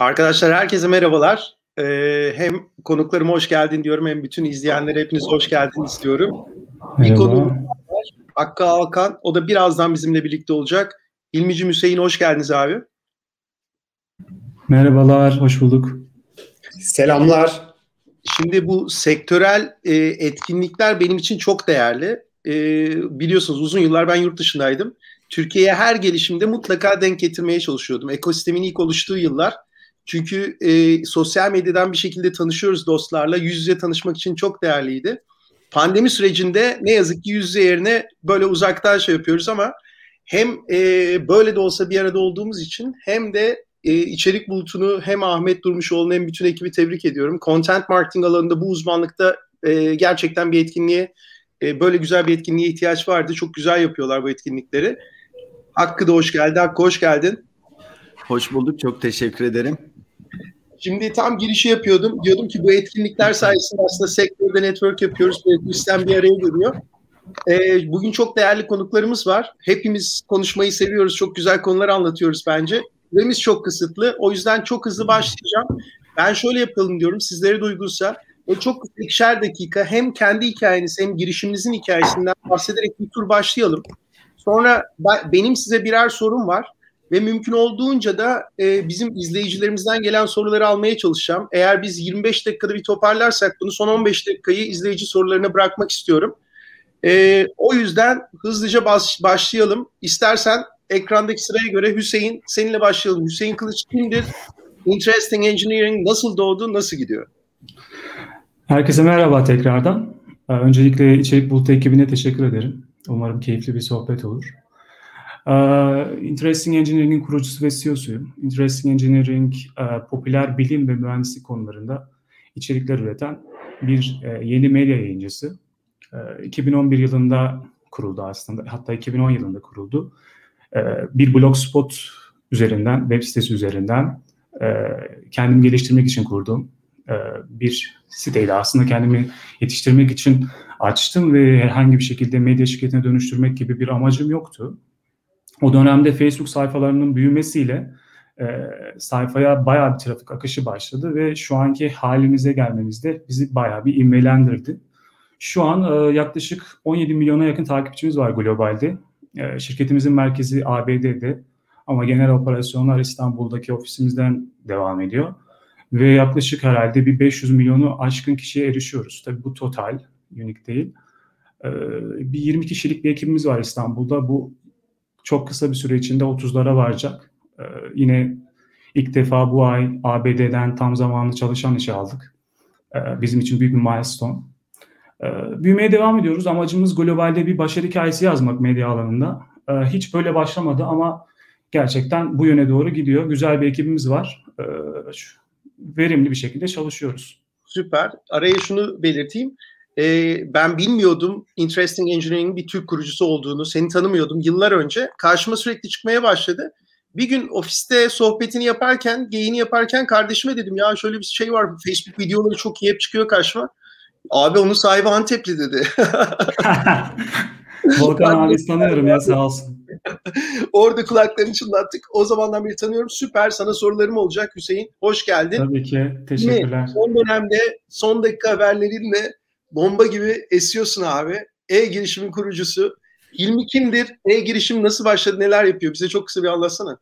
Arkadaşlar herkese merhabalar. Ee, hem konuklarıma hoş geldin diyorum hem bütün izleyenlere hepiniz hoş geldiniz diyorum. Merhaba. Bir konuğum var. Hakkı Alkan. O da birazdan bizimle birlikte olacak. İlmici Hüseyin hoş geldiniz abi. Merhabalar, hoş bulduk. Selamlar. Şimdi bu sektörel e, etkinlikler benim için çok değerli. E, biliyorsunuz uzun yıllar ben yurt dışındaydım. Türkiye'ye her gelişimde mutlaka denk getirmeye çalışıyordum. Ekosistemin ilk oluştuğu yıllar çünkü e, sosyal medyadan bir şekilde tanışıyoruz dostlarla. Yüz yüze tanışmak için çok değerliydi. Pandemi sürecinde ne yazık ki yüz yüze yerine böyle uzaktan şey yapıyoruz ama hem e, böyle de olsa bir arada olduğumuz için hem de e, içerik bulutunu hem Ahmet Durmuşoğlu'nu hem bütün ekibi tebrik ediyorum. Content marketing alanında bu uzmanlıkta e, gerçekten bir etkinliğe e, böyle güzel bir etkinliğe ihtiyaç vardı. Çok güzel yapıyorlar bu etkinlikleri. Hakkı da hoş geldi. Hakkı hoş geldin. Hoş bulduk. Çok teşekkür ederim. Şimdi tam girişi yapıyordum. Diyordum ki bu etkinlikler sayesinde aslında sektörde network yapıyoruz. Sistem bir araya geliyor. Ee, bugün çok değerli konuklarımız var. Hepimiz konuşmayı seviyoruz. Çok güzel konular anlatıyoruz bence. Süremiz çok kısıtlı. O yüzden çok hızlı başlayacağım. Ben şöyle yapalım diyorum. Sizlere de uygunsa. O çok ikişer dakika hem kendi hikayeniz hem girişiminizin hikayesinden bahsederek bir tur başlayalım. Sonra ben, benim size birer sorum var ve mümkün olduğunca da e, bizim izleyicilerimizden gelen soruları almaya çalışacağım. Eğer biz 25 dakikada bir toparlarsak bunu son 15 dakikayı izleyici sorularına bırakmak istiyorum. E, o yüzden hızlıca baş, başlayalım. İstersen ekrandaki sıraya göre Hüseyin seninle başlayalım. Hüseyin Kılıç kimdir? Interesting Engineering nasıl doğdu, nasıl gidiyor? Herkese merhaba tekrardan. Ee, öncelikle İçerik Bulut ekibine teşekkür ederim. Umarım keyifli bir sohbet olur. Uh, Interesting Engineering'in kurucusu ve CEO'suyum. Interesting Engineering, uh, popüler bilim ve mühendislik konularında içerikler üreten bir uh, yeni medya yayıncısı. Uh, 2011 yılında kuruldu aslında, hatta 2010 yılında kuruldu. Bir blogspot üzerinden, web sitesi üzerinden kendimi geliştirmek için kurduğum bir siteydi. Aslında kendimi yetiştirmek için açtım ve herhangi bir şekilde medya şirketine dönüştürmek gibi bir amacım yoktu. O dönemde Facebook sayfalarının büyümesiyle e, sayfaya bayağı bir trafik akışı başladı ve şu anki halimize gelmemizde bizi bayağı bir ivmelendirdi. Şu an e, yaklaşık 17 milyona yakın takipçimiz var globalde. E, şirketimizin merkezi ABD'de ama genel operasyonlar İstanbul'daki ofisimizden devam ediyor. Ve yaklaşık herhalde bir 500 milyonu aşkın kişiye erişiyoruz. Tabii bu total, unik değil. E, bir 20 kişilik bir ekibimiz var İstanbul'da. Bu çok kısa bir süre içinde 30'lara varacak. Ee, yine ilk defa bu ay ABD'den tam zamanlı çalışan işe aldık. Ee, bizim için büyük bir milestone. Ee, büyümeye devam ediyoruz. Amacımız globalde bir başarı hikayesi yazmak medya alanında. Ee, hiç böyle başlamadı ama gerçekten bu yöne doğru gidiyor. Güzel bir ekibimiz var. Ee, verimli bir şekilde çalışıyoruz. Süper. Araya şunu belirteyim e, ben bilmiyordum Interesting Engineering'in bir Türk kurucusu olduğunu, seni tanımıyordum yıllar önce. Karşıma sürekli çıkmaya başladı. Bir gün ofiste sohbetini yaparken, geyini yaparken kardeşime dedim ya şöyle bir şey var, Facebook videoları çok iyi hep çıkıyor karşıma. Abi onun sahibi Antepli dedi. Volkan abi tanıyorum ya sağ olsun. Orada kulaklarını çınlattık. O zamandan beri tanıyorum. Süper. Sana sorularım olacak Hüseyin. Hoş geldin. Tabii ki. Teşekkürler. Yine son dönemde son dakika haberlerinle bomba gibi esiyorsun abi. E-girişimin kurucusu. İlmi kimdir? E-girişim nasıl başladı? Neler yapıyor? Bize çok kısa bir anlatsana.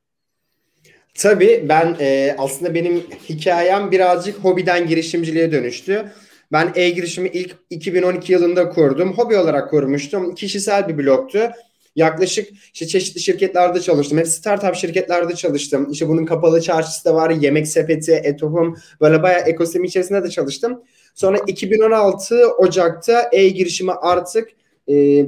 Tabii ben e, aslında benim hikayem birazcık hobiden girişimciliğe dönüştü. Ben e-girişimi ilk 2012 yılında kurdum. Hobi olarak kurmuştum. Kişisel bir blogtu. Yaklaşık işte çeşitli şirketlerde çalıştım. Hep startup şirketlerde çalıştım. İşte bunun kapalı çarşısı da var. Yemek sepeti, Etohum böyle bayağı ekosistemi içerisinde de çalıştım. Sonra 2016 Ocak'ta e-girişimi artık e,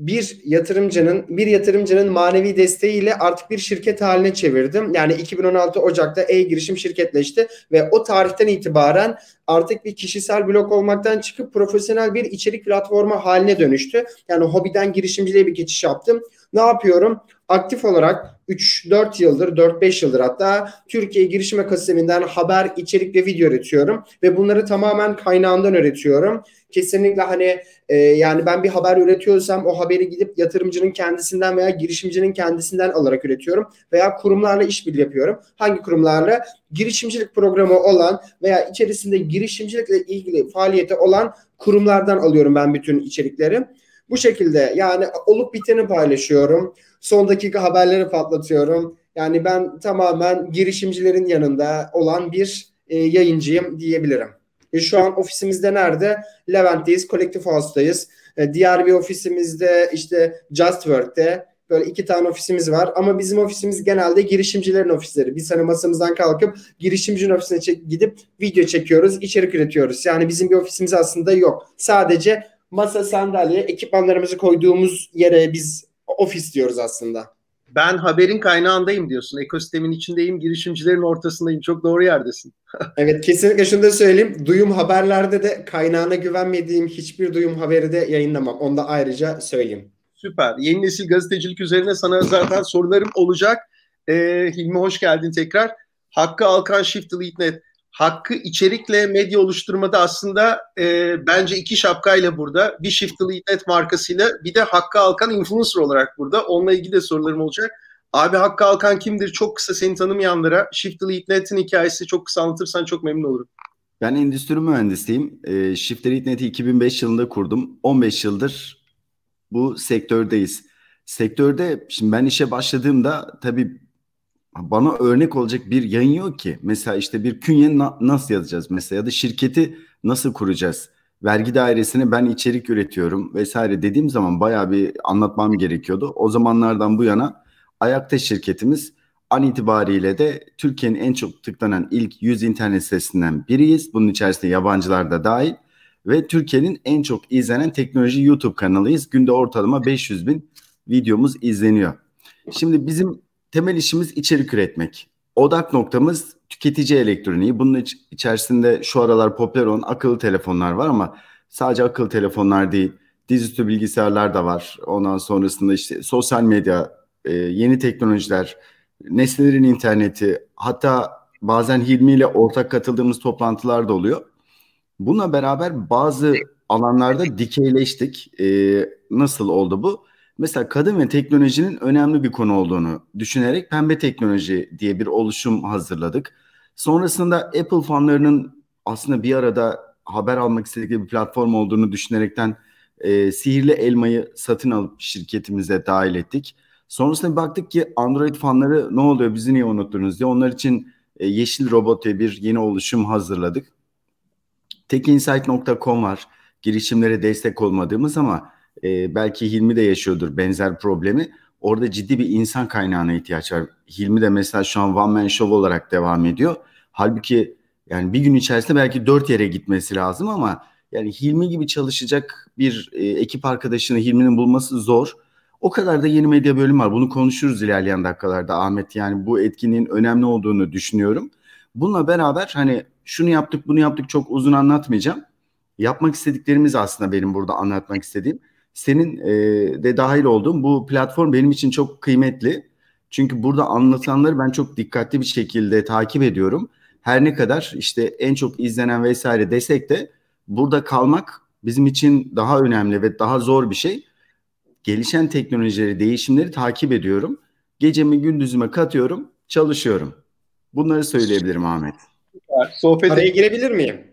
bir yatırımcının bir yatırımcının manevi desteğiyle artık bir şirket haline çevirdim. Yani 2016 Ocak'ta e-girişim şirketleşti ve o tarihten itibaren artık bir kişisel blog olmaktan çıkıp profesyonel bir içerik platformu haline dönüştü. Yani hobiden girişimciliğe bir geçiş yaptım. Ne yapıyorum? Aktif olarak 3-4 yıldır, 4-5 yıldır hatta Türkiye Girişim Ekosisteminden haber, içerik ve video üretiyorum. Ve bunları tamamen kaynağından üretiyorum. Kesinlikle hani e, yani ben bir haber üretiyorsam o haberi gidip yatırımcının kendisinden veya girişimcinin kendisinden alarak üretiyorum. Veya kurumlarla işbirliği yapıyorum. Hangi kurumlarla? Girişimcilik programı olan veya içerisinde girişimcilikle ilgili faaliyeti olan kurumlardan alıyorum ben bütün içerikleri. Bu şekilde yani olup biteni paylaşıyorum. Son dakika haberleri patlatıyorum. Yani ben tamamen girişimcilerin yanında olan bir e, yayıncıyım diyebilirim. E, şu an ofisimizde nerede? Levent'teyiz, Collective House'dayız. E, diğer bir ofisimizde işte Just Work'te böyle iki tane ofisimiz var. Ama bizim ofisimiz genelde girişimcilerin ofisleri. Biz hani masamızdan kalkıp girişimcinin ofisine çek- gidip video çekiyoruz, içerik üretiyoruz. Yani bizim bir ofisimiz aslında yok. Sadece masa, sandalye, ekipmanlarımızı koyduğumuz yere biz ofis diyoruz aslında. Ben haberin kaynağındayım diyorsun. Ekosistemin içindeyim, girişimcilerin ortasındayım. Çok doğru yerdesin. evet kesinlikle şunu da söyleyeyim. Duyum haberlerde de kaynağına güvenmediğim hiçbir duyum haberi de yayınlamam. Onu da ayrıca söyleyeyim. Süper. Yeni nesil gazetecilik üzerine sana zaten sorularım olacak. Ee, Hilmi hoş geldin tekrar. Hakkı Alkan Shift Delete Net. Hakkı içerikle medya oluşturmada aslında e, bence iki şapkayla burada. Bir Shift Delete Net markasıyla bir de Hakkı Alkan influencer olarak burada. Onunla ilgili de sorularım olacak. Abi Hakkı Alkan kimdir? Çok kısa seni tanımayanlara Shift Delete Net'in hikayesi çok kısa anlatırsan çok memnun olurum. Ben endüstri mühendisiyim. E, Shift Delete Net'i 2005 yılında kurdum. 15 yıldır bu sektördeyiz. Sektörde şimdi ben işe başladığımda tabii bana örnek olacak bir yayın yok ki. Mesela işte bir künye na- nasıl yazacağız mesela ya da şirketi nasıl kuracağız? Vergi dairesine ben içerik üretiyorum vesaire dediğim zaman bayağı bir anlatmam gerekiyordu. O zamanlardan bu yana ayakta şirketimiz an itibariyle de Türkiye'nin en çok tıklanan ilk 100 internet sitesinden biriyiz. Bunun içerisinde yabancılar da dahil ve Türkiye'nin en çok izlenen teknoloji YouTube kanalıyız. Günde ortalama 500 bin videomuz izleniyor. Şimdi bizim temel işimiz içerik üretmek. Odak noktamız tüketici elektroniği. Bunun içerisinde şu aralar popüler olan akıllı telefonlar var ama sadece akıllı telefonlar değil. Dizüstü bilgisayarlar da var. Ondan sonrasında işte sosyal medya, e, yeni teknolojiler, nesnelerin interneti, hatta bazen Hilmi ile ortak katıldığımız toplantılar da oluyor. Buna beraber bazı alanlarda dikeyleştik. E, nasıl oldu bu? Mesela kadın ve teknolojinin önemli bir konu olduğunu düşünerek pembe teknoloji diye bir oluşum hazırladık. Sonrasında Apple fanlarının aslında bir arada haber almak istedikleri bir platform olduğunu düşünerekten e, sihirli elmayı satın alıp şirketimize dahil ettik. Sonrasında baktık ki Android fanları ne oluyor bizi niye unuttunuz diye onlar için e, Yeşil Robot diye bir yeni oluşum hazırladık. Tekinsight.com var girişimlere destek olmadığımız ama e, belki Hilmi de yaşıyordur benzer problemi. Orada ciddi bir insan kaynağına ihtiyaç var. Hilmi de mesela şu an one man show olarak devam ediyor. Halbuki yani bir gün içerisinde belki dört yere gitmesi lazım ama yani Hilmi gibi çalışacak bir e, ekip arkadaşını Hilmi'nin bulması zor. O kadar da yeni medya bölümü var. Bunu konuşuruz ilerleyen dakikalarda Ahmet. Yani bu etkinliğin önemli olduğunu düşünüyorum. Bununla beraber hani şunu yaptık bunu yaptık çok uzun anlatmayacağım. Yapmak istediklerimiz aslında benim burada anlatmak istediğim senin e, de dahil olduğun bu platform benim için çok kıymetli. Çünkü burada anlatanları ben çok dikkatli bir şekilde takip ediyorum. Her ne kadar işte en çok izlenen vesaire desek de burada kalmak bizim için daha önemli ve daha zor bir şey. Gelişen teknolojileri, değişimleri takip ediyorum. Gecemi gündüzüme katıyorum, çalışıyorum. Bunları söyleyebilirim Ahmet. Sohbet Araya girebilir miyim?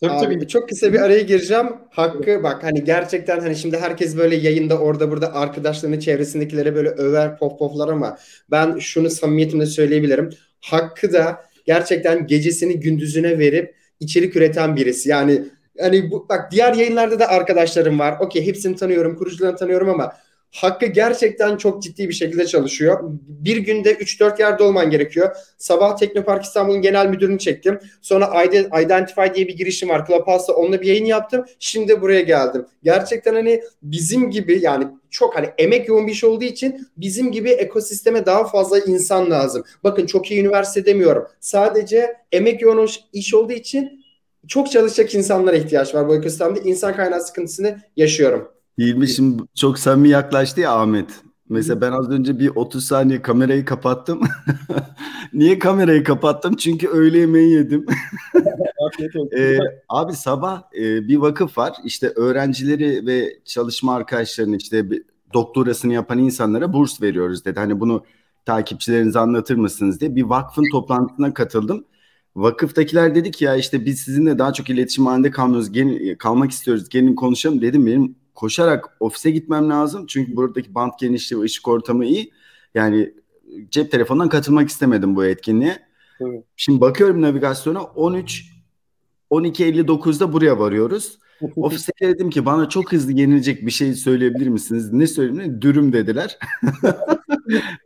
Tabii Abi, tabii. Çok kısa bir araya gireceğim. Hakkı bak hani gerçekten hani şimdi herkes böyle yayında orada burada arkadaşlarını çevresindekilere böyle över pof poflar ama ben şunu samimiyetimle söyleyebilirim. Hakkı da gerçekten gecesini gündüzüne verip içerik üreten birisi. Yani hani bu, bak diğer yayınlarda da arkadaşlarım var. Okey hepsini tanıyorum, kurucularını tanıyorum ama Hakkı gerçekten çok ciddi bir şekilde çalışıyor. Bir günde 3-4 yerde olman gerekiyor. Sabah Teknopark İstanbul'un genel müdürünü çektim. Sonra Identify diye bir girişim var. Clubhouse'da onunla bir yayın yaptım. Şimdi buraya geldim. Gerçekten hani bizim gibi yani çok hani emek yoğun bir iş olduğu için bizim gibi ekosisteme daha fazla insan lazım. Bakın çok iyi üniversite demiyorum. Sadece emek yoğun iş olduğu için çok çalışacak insanlara ihtiyaç var bu ekosistemde. İnsan kaynağı sıkıntısını yaşıyorum. Hilmi şimdi çok samimi yaklaştı ya Ahmet. Mesela ben az önce bir 30 saniye kamerayı kapattım. Niye kamerayı kapattım? Çünkü öğle yemeği yedim. ee, abi sabah e, bir vakıf var. İşte öğrencileri ve çalışma arkadaşlarını işte doktorasını yapan insanlara burs veriyoruz dedi. Hani bunu takipçilerinize anlatır mısınız diye bir vakfın toplantısına katıldım. Vakıftakiler dedi ki ya işte biz sizinle daha çok iletişim halinde kalmıyoruz, gelin, kalmak istiyoruz, gelin konuşalım dedim. Benim koşarak ofise gitmem lazım. Çünkü buradaki bant genişliği ve ışık ortamı iyi. Yani cep telefonundan katılmak istemedim bu etkinliğe. Evet. Şimdi bakıyorum navigasyona 13 12.59'da buraya varıyoruz. Ofiste dedim ki bana çok hızlı yenilecek bir şey söyleyebilir misiniz? Ne söyleyeyim? Dürüm dediler.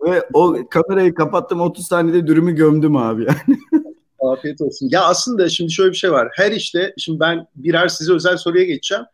Ve o kamerayı kapattım 30 saniyede dürümü gömdüm abi yani. Afiyet olsun. Ya aslında şimdi şöyle bir şey var. Her işte şimdi ben birer size özel soruya geçeceğim.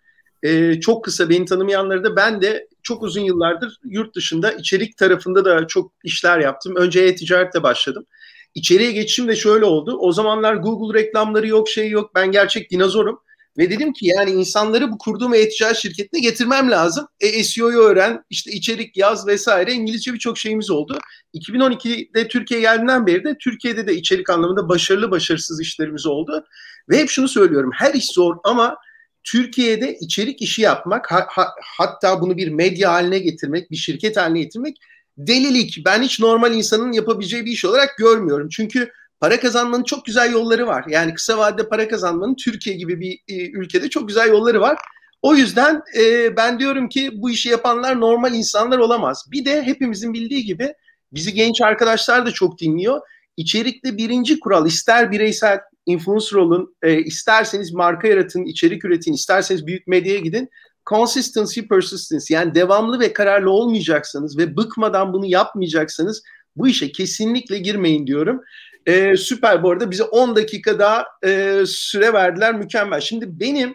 Ee, çok kısa beni tanımayanları da ben de çok uzun yıllardır yurt dışında içerik tarafında da çok işler yaptım. Önce e-ticaretle başladım. İçeriye geçişim de şöyle oldu. O zamanlar Google reklamları yok, şey yok. Ben gerçek dinozorum. Ve dedim ki yani insanları bu kurduğum e-ticaret şirketine getirmem lazım. E, SEO'yu öğren, işte içerik yaz vesaire. İngilizce birçok şeyimiz oldu. 2012'de Türkiye geldiğinden beri de Türkiye'de de içerik anlamında başarılı başarısız işlerimiz oldu. Ve hep şunu söylüyorum. Her iş zor ama Türkiye'de içerik işi yapmak, ha, ha, hatta bunu bir medya haline getirmek, bir şirket haline getirmek delilik. Ben hiç normal insanın yapabileceği bir iş olarak görmüyorum. Çünkü para kazanmanın çok güzel yolları var. Yani kısa vadede para kazanmanın Türkiye gibi bir e, ülkede çok güzel yolları var. O yüzden e, ben diyorum ki bu işi yapanlar normal insanlar olamaz. Bir de hepimizin bildiği gibi bizi genç arkadaşlar da çok dinliyor. İçerikte birinci kural ister bireysel influencer olun, e, isterseniz marka yaratın, içerik üretin, isterseniz büyük medyaya gidin. Consistency, persistence yani devamlı ve kararlı olmayacaksanız ve bıkmadan bunu yapmayacaksanız bu işe kesinlikle girmeyin diyorum. E, süper bu arada bize 10 dakika daha e, süre verdiler mükemmel. Şimdi benim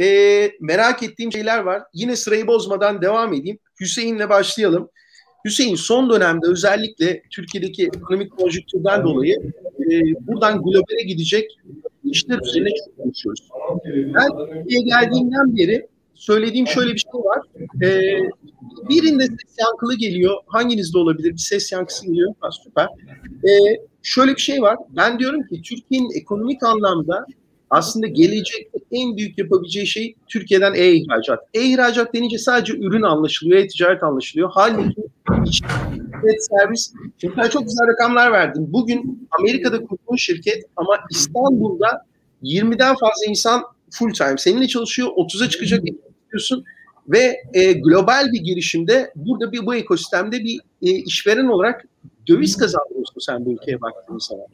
e, merak ettiğim şeyler var. Yine sırayı bozmadan devam edeyim. Hüseyin'le başlayalım. Hüseyin son dönemde özellikle Türkiye'deki ekonomik konjüktürden dolayı e, buradan globale gidecek işler üzerine çok konuşuyoruz. Ben Türkiye'ye geldiğimden beri söylediğim şöyle bir şey var. E, birinde ses yankılı geliyor. Hanginizde olabilir? Bir ses yankısı geliyor. Ha, süper. E, şöyle bir şey var. Ben diyorum ki Türkiye'nin ekonomik anlamda aslında gelecekte en büyük yapabileceği şey Türkiye'den e-ihracat. E-ihracat denince sadece ürün anlaşılıyor, e-ticaret anlaşılıyor. Halbuki evet, servis, şimdi ben çok güzel rakamlar verdim. Bugün Amerika'da kurduğun şirket ama İstanbul'da 20'den fazla insan full time seninle çalışıyor, 30'a çıkacak diyorsun ve e, global bir girişimde burada bir bu ekosistemde bir e, işveren olarak döviz kazandırıyorsun sen bu ülkeye baktığın zaman.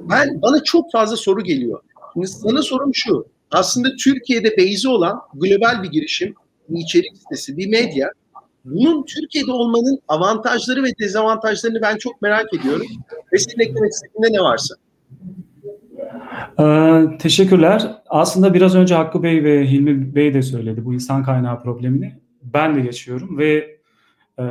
Ben bana çok fazla soru geliyor. Sana sorum şu. Aslında Türkiye'de beyzi olan global bir girişim, bir içerik sitesi, bir medya. Bunun Türkiye'de olmanın avantajları ve dezavantajlarını ben çok merak ediyorum. Ve senin eklemek istediğinde ne varsa. Ee, teşekkürler. Aslında biraz önce Hakkı Bey ve Hilmi Bey de söyledi bu insan kaynağı problemini. Ben de geçiyorum ve e,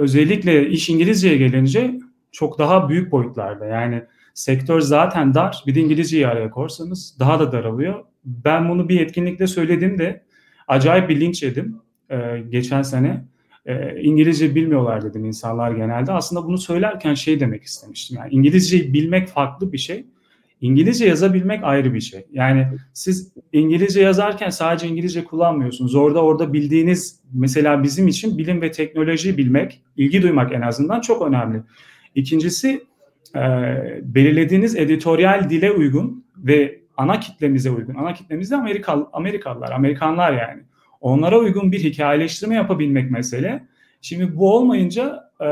özellikle iş İngilizceye gelince çok daha büyük boyutlarda. Yani sektör zaten dar. Bir de İngilizceyi araya korsanız daha da daralıyor. Ben bunu bir etkinlikte söylediğimde acayip bir linç yedim e, geçen sene. E, İngilizce bilmiyorlar dedim insanlar genelde. Aslında bunu söylerken şey demek istemiştim. Yani İngilizceyi bilmek farklı bir şey. İngilizce yazabilmek ayrı bir şey. Yani siz İngilizce yazarken sadece İngilizce kullanmıyorsunuz. Orada orada bildiğiniz mesela bizim için bilim ve teknoloji bilmek, ilgi duymak en azından çok önemli. İkincisi e, belirlediğiniz editoryal dile uygun ve ana kitlemize uygun. Ana kitlemiz de Amerikal, Amerikalılar, Amerikanlar yani. Onlara uygun bir hikayeleştirme yapabilmek mesele. Şimdi bu olmayınca e,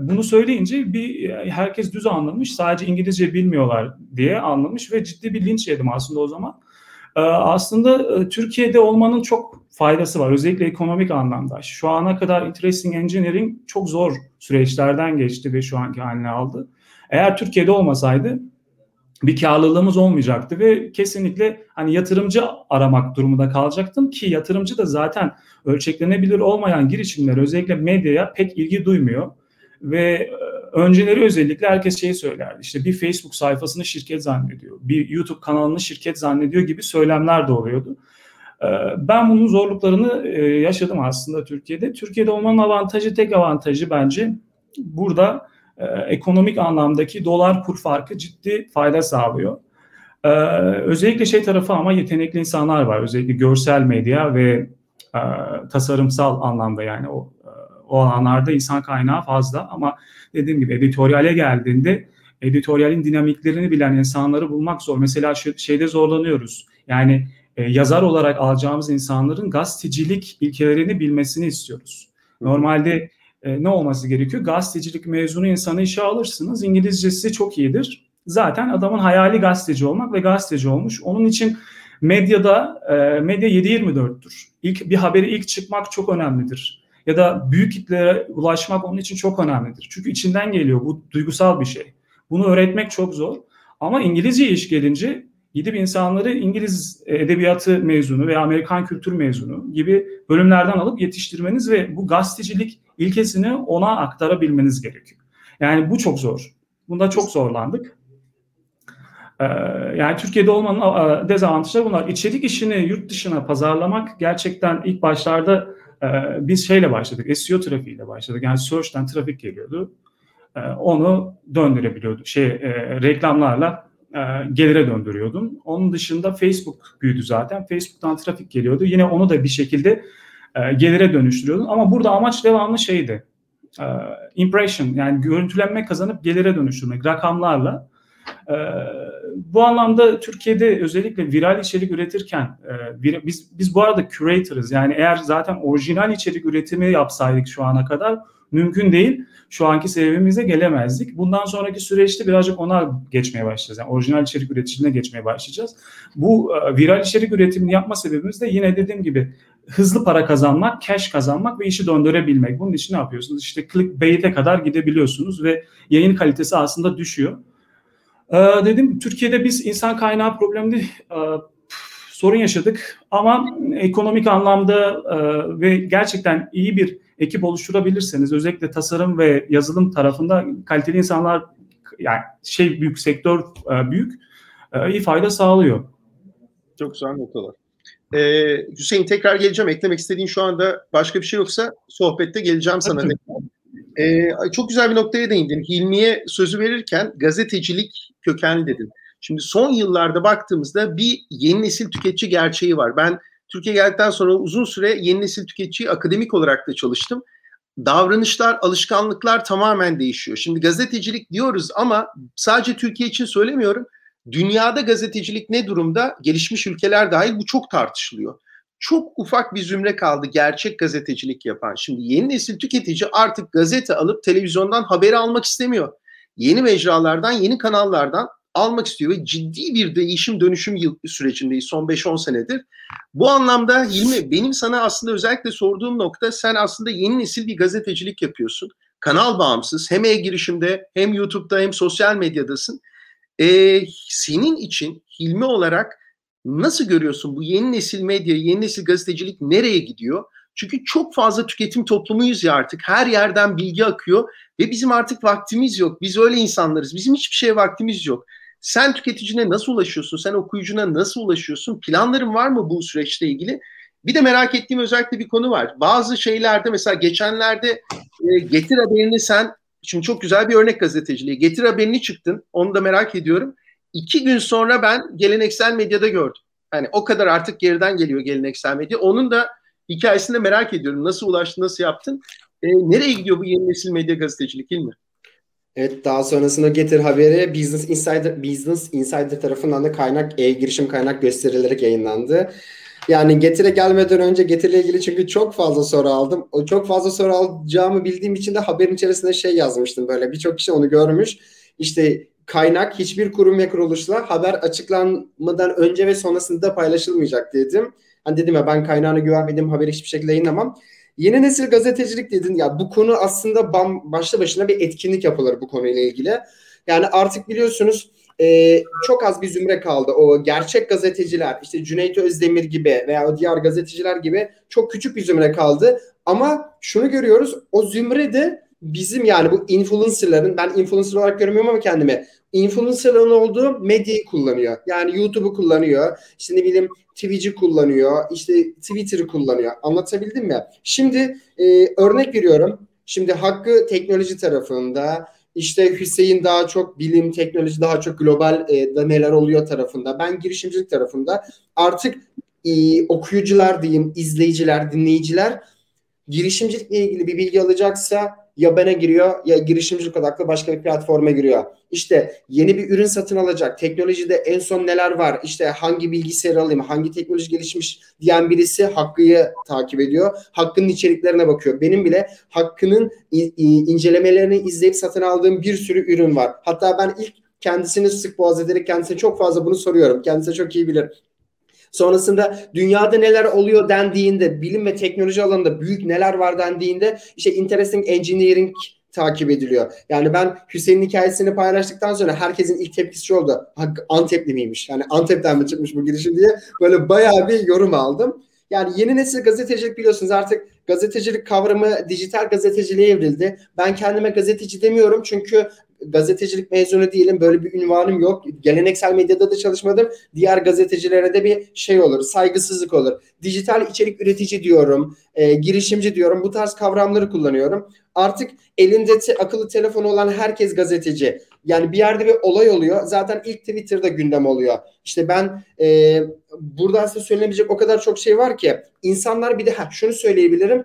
bunu söyleyince bir herkes düz anlamış. Sadece İngilizce bilmiyorlar diye anlamış ve ciddi bir linç yedim aslında o zaman. E, aslında e, Türkiye'de olmanın çok faydası var. Özellikle ekonomik anlamda. Şu ana kadar interesting engineering çok zor süreçlerden geçti ve şu anki haline aldı. Eğer Türkiye'de olmasaydı bir karlılığımız olmayacaktı ve kesinlikle hani yatırımcı aramak durumunda kalacaktım ki yatırımcı da zaten ölçeklenebilir olmayan girişimler özellikle medyaya pek ilgi duymuyor ve e, önceleri özellikle herkes şeyi söylerdi işte bir Facebook sayfasını şirket zannediyor bir YouTube kanalını şirket zannediyor gibi söylemler de oluyordu. Ben bunun zorluklarını yaşadım aslında Türkiye'de. Türkiye'de olmanın avantajı, tek avantajı bence burada ekonomik anlamdaki dolar kur farkı ciddi fayda sağlıyor. Özellikle şey tarafı ama yetenekli insanlar var. Özellikle görsel medya ve tasarımsal anlamda yani o o alanlarda insan kaynağı fazla ama dediğim gibi editoryale geldiğinde editoryalin dinamiklerini bilen insanları bulmak zor. Mesela şeyde zorlanıyoruz. Yani e, yazar olarak alacağımız insanların gazetecilik ilkelerini bilmesini istiyoruz. Normalde e, ne olması gerekiyor? Gazetecilik mezunu insanı işe alırsınız. İngilizcesi çok iyidir. Zaten adamın hayali gazeteci olmak ve gazeteci olmuş. Onun için medyada e, medya 7-24'tür. İlk bir haberi ilk çıkmak çok önemlidir ya da büyük kitlere ulaşmak onun için çok önemlidir. Çünkü içinden geliyor. Bu duygusal bir şey. Bunu öğretmek çok zor. Ama İngilizce iş gelince gidip insanları İngiliz edebiyatı mezunu veya Amerikan kültür mezunu gibi bölümlerden alıp yetiştirmeniz ve bu gazetecilik ilkesini ona aktarabilmeniz gerekiyor. Yani bu çok zor. Bunda çok zorlandık. Ee, yani Türkiye'de olmanın dezavantajları bunlar. İçerik işini yurt dışına pazarlamak gerçekten ilk başlarda e, biz şeyle başladık, SEO trafiğiyle başladık. Yani search'ten trafik geliyordu. E, onu döndürebiliyorduk. Şey, e, reklamlarla e, gelire döndürüyordum. Onun dışında Facebook büyüdü zaten. Facebook'tan trafik geliyordu. Yine onu da bir şekilde e, gelire dönüştürüyordum. Ama burada amaç devamlı şeydi. E, impression yani görüntülenme kazanıp gelire dönüştürmek rakamlarla. E, bu anlamda Türkiye'de özellikle viral içerik üretirken e, biz biz bu arada curator'ız. Yani eğer zaten orijinal içerik üretimi yapsaydık şu ana kadar mümkün değil. Şu anki seviyemize gelemezdik. Bundan sonraki süreçte birazcık ona geçmeye başlayacağız. Yani orijinal içerik üreticiliğine geçmeye başlayacağız. Bu e, viral içerik üretimini yapma sebebimiz de yine dediğim gibi hızlı para kazanmak, cash kazanmak ve işi döndürebilmek. Bunun için ne yapıyorsunuz? İşte clickbait'e kadar gidebiliyorsunuz ve yayın kalitesi aslında düşüyor. Ee, dedim Türkiye'de biz insan kaynağı probleminde e, sorun yaşadık ama ekonomik anlamda e, ve gerçekten iyi bir ekip oluşturabilirseniz özellikle tasarım ve yazılım tarafında kaliteli insanlar yani şey büyük sektör e, büyük e, iyi fayda sağlıyor. Çok güzel noktalar. Ee, Hüseyin tekrar geleceğim. Eklemek istediğin şu anda başka bir şey yoksa sohbette geleceğim sana. Tabii. Ee, çok güzel bir noktaya değindin. Hilmi'ye sözü verirken gazetecilik kökenli dedin. Şimdi son yıllarda baktığımızda bir yeni nesil tüketici gerçeği var. Ben Türkiye geldikten sonra uzun süre yeni nesil tüketici akademik olarak da çalıştım. Davranışlar, alışkanlıklar tamamen değişiyor. Şimdi gazetecilik diyoruz ama sadece Türkiye için söylemiyorum. Dünyada gazetecilik ne durumda? Gelişmiş ülkeler dahil bu çok tartışılıyor çok ufak bir zümre kaldı gerçek gazetecilik yapan. Şimdi yeni nesil tüketici artık gazete alıp televizyondan haberi almak istemiyor. Yeni mecralardan, yeni kanallardan almak istiyor ve ciddi bir değişim dönüşüm yıl sürecindeyiz son 5-10 senedir. Bu anlamda Hilmi benim sana aslında özellikle sorduğum nokta sen aslında yeni nesil bir gazetecilik yapıyorsun. Kanal bağımsız hem e-girişimde hem YouTube'da hem sosyal medyadasın. Ee, senin için Hilmi olarak Nasıl görüyorsun bu yeni nesil medya, yeni nesil gazetecilik nereye gidiyor? Çünkü çok fazla tüketim toplumuyuz ya artık. Her yerden bilgi akıyor ve bizim artık vaktimiz yok. Biz öyle insanlarız. Bizim hiçbir şeye vaktimiz yok. Sen tüketicine nasıl ulaşıyorsun? Sen okuyucuna nasıl ulaşıyorsun? Planların var mı bu süreçle ilgili? Bir de merak ettiğim özellikle bir konu var. Bazı şeylerde mesela geçenlerde e, getir haberini sen, şimdi çok güzel bir örnek gazeteciliği. Getir haberini çıktın. Onu da merak ediyorum. İki gün sonra ben geleneksel medyada gördüm. Hani o kadar artık geriden geliyor geleneksel medya. Onun da hikayesini de merak ediyorum. Nasıl ulaştın, nasıl yaptın? E, nereye gidiyor bu yeni nesil medya gazetecilik değil mi? Evet daha sonrasında Getir haberi Business Insider Business Insider tarafından da kaynak e-girişim kaynak gösterilerek yayınlandı. Yani Getir'e gelmeden önce Getir'le ilgili çünkü çok fazla soru aldım. O çok fazla soru alacağımı bildiğim için de haberin içerisinde şey yazmıştım böyle. Birçok kişi onu görmüş. İşte kaynak hiçbir kurum ve kuruluşla haber açıklanmadan önce ve sonrasında paylaşılmayacak dedim. Hani dedim ya ben kaynağına güvenmediğim haberi hiçbir şekilde yayınlamam. Yeni nesil gazetecilik dedin ya bu konu aslında bam, başlı başına bir etkinlik yapılır bu konuyla ilgili. Yani artık biliyorsunuz e, çok az bir zümre kaldı. O gerçek gazeteciler işte Cüneyt Özdemir gibi veya diğer gazeteciler gibi çok küçük bir zümre kaldı. Ama şunu görüyoruz o zümre de bizim yani bu influencerların ben influencer olarak görmüyorum ama kendimi influencerların olduğu medyayı kullanıyor. Yani YouTube'u kullanıyor. Ne bileyim Twitch'i kullanıyor. işte Twitter'ı kullanıyor. Anlatabildim mi? Şimdi e, örnek veriyorum. Şimdi Hakkı teknoloji tarafında işte Hüseyin daha çok bilim, teknoloji daha çok global e, da neler oluyor tarafında. Ben girişimcilik tarafında. Artık e, okuyucular diyeyim, izleyiciler, dinleyiciler girişimcilikle ilgili bir bilgi alacaksa ya bana giriyor ya girişimcilik odaklı başka bir platforma giriyor. İşte yeni bir ürün satın alacak. Teknolojide en son neler var? İşte hangi bilgisayarı alayım, hangi teknoloji gelişmiş diyen birisi Hakkı'yı takip ediyor. Hakkı'nın içeriklerine bakıyor. Benim bile Hakkı'nın incelemelerini izleyip satın aldığım bir sürü ürün var. Hatta ben ilk kendisini sık boğaz ederek kendisine çok fazla bunu soruyorum. Kendisi çok iyi bilir. Sonrasında dünyada neler oluyor dendiğinde, bilim ve teknoloji alanında büyük neler var dendiğinde işte interesting engineering takip ediliyor. Yani ben Hüseyin'in hikayesini paylaştıktan sonra herkesin ilk tepkisi şu oldu. Antepli miymiş? Yani Antep'ten mi çıkmış bu girişim diye böyle bayağı bir yorum aldım. Yani yeni nesil gazetecilik biliyorsunuz artık gazetecilik kavramı dijital gazeteciliğe evrildi. Ben kendime gazeteci demiyorum çünkü gazetecilik mezunu değilim. Böyle bir ünvanım yok. Geleneksel medyada da çalışmadım. Diğer gazetecilere de bir şey olur. Saygısızlık olur. Dijital içerik üretici diyorum. E, girişimci diyorum. Bu tarz kavramları kullanıyorum. Artık elinde te- akıllı telefonu olan herkes gazeteci. Yani bir yerde bir olay oluyor. Zaten ilk Twitter'da gündem oluyor. İşte ben e, burada size söylenebilecek o kadar çok şey var ki. insanlar bir de ha, şunu söyleyebilirim.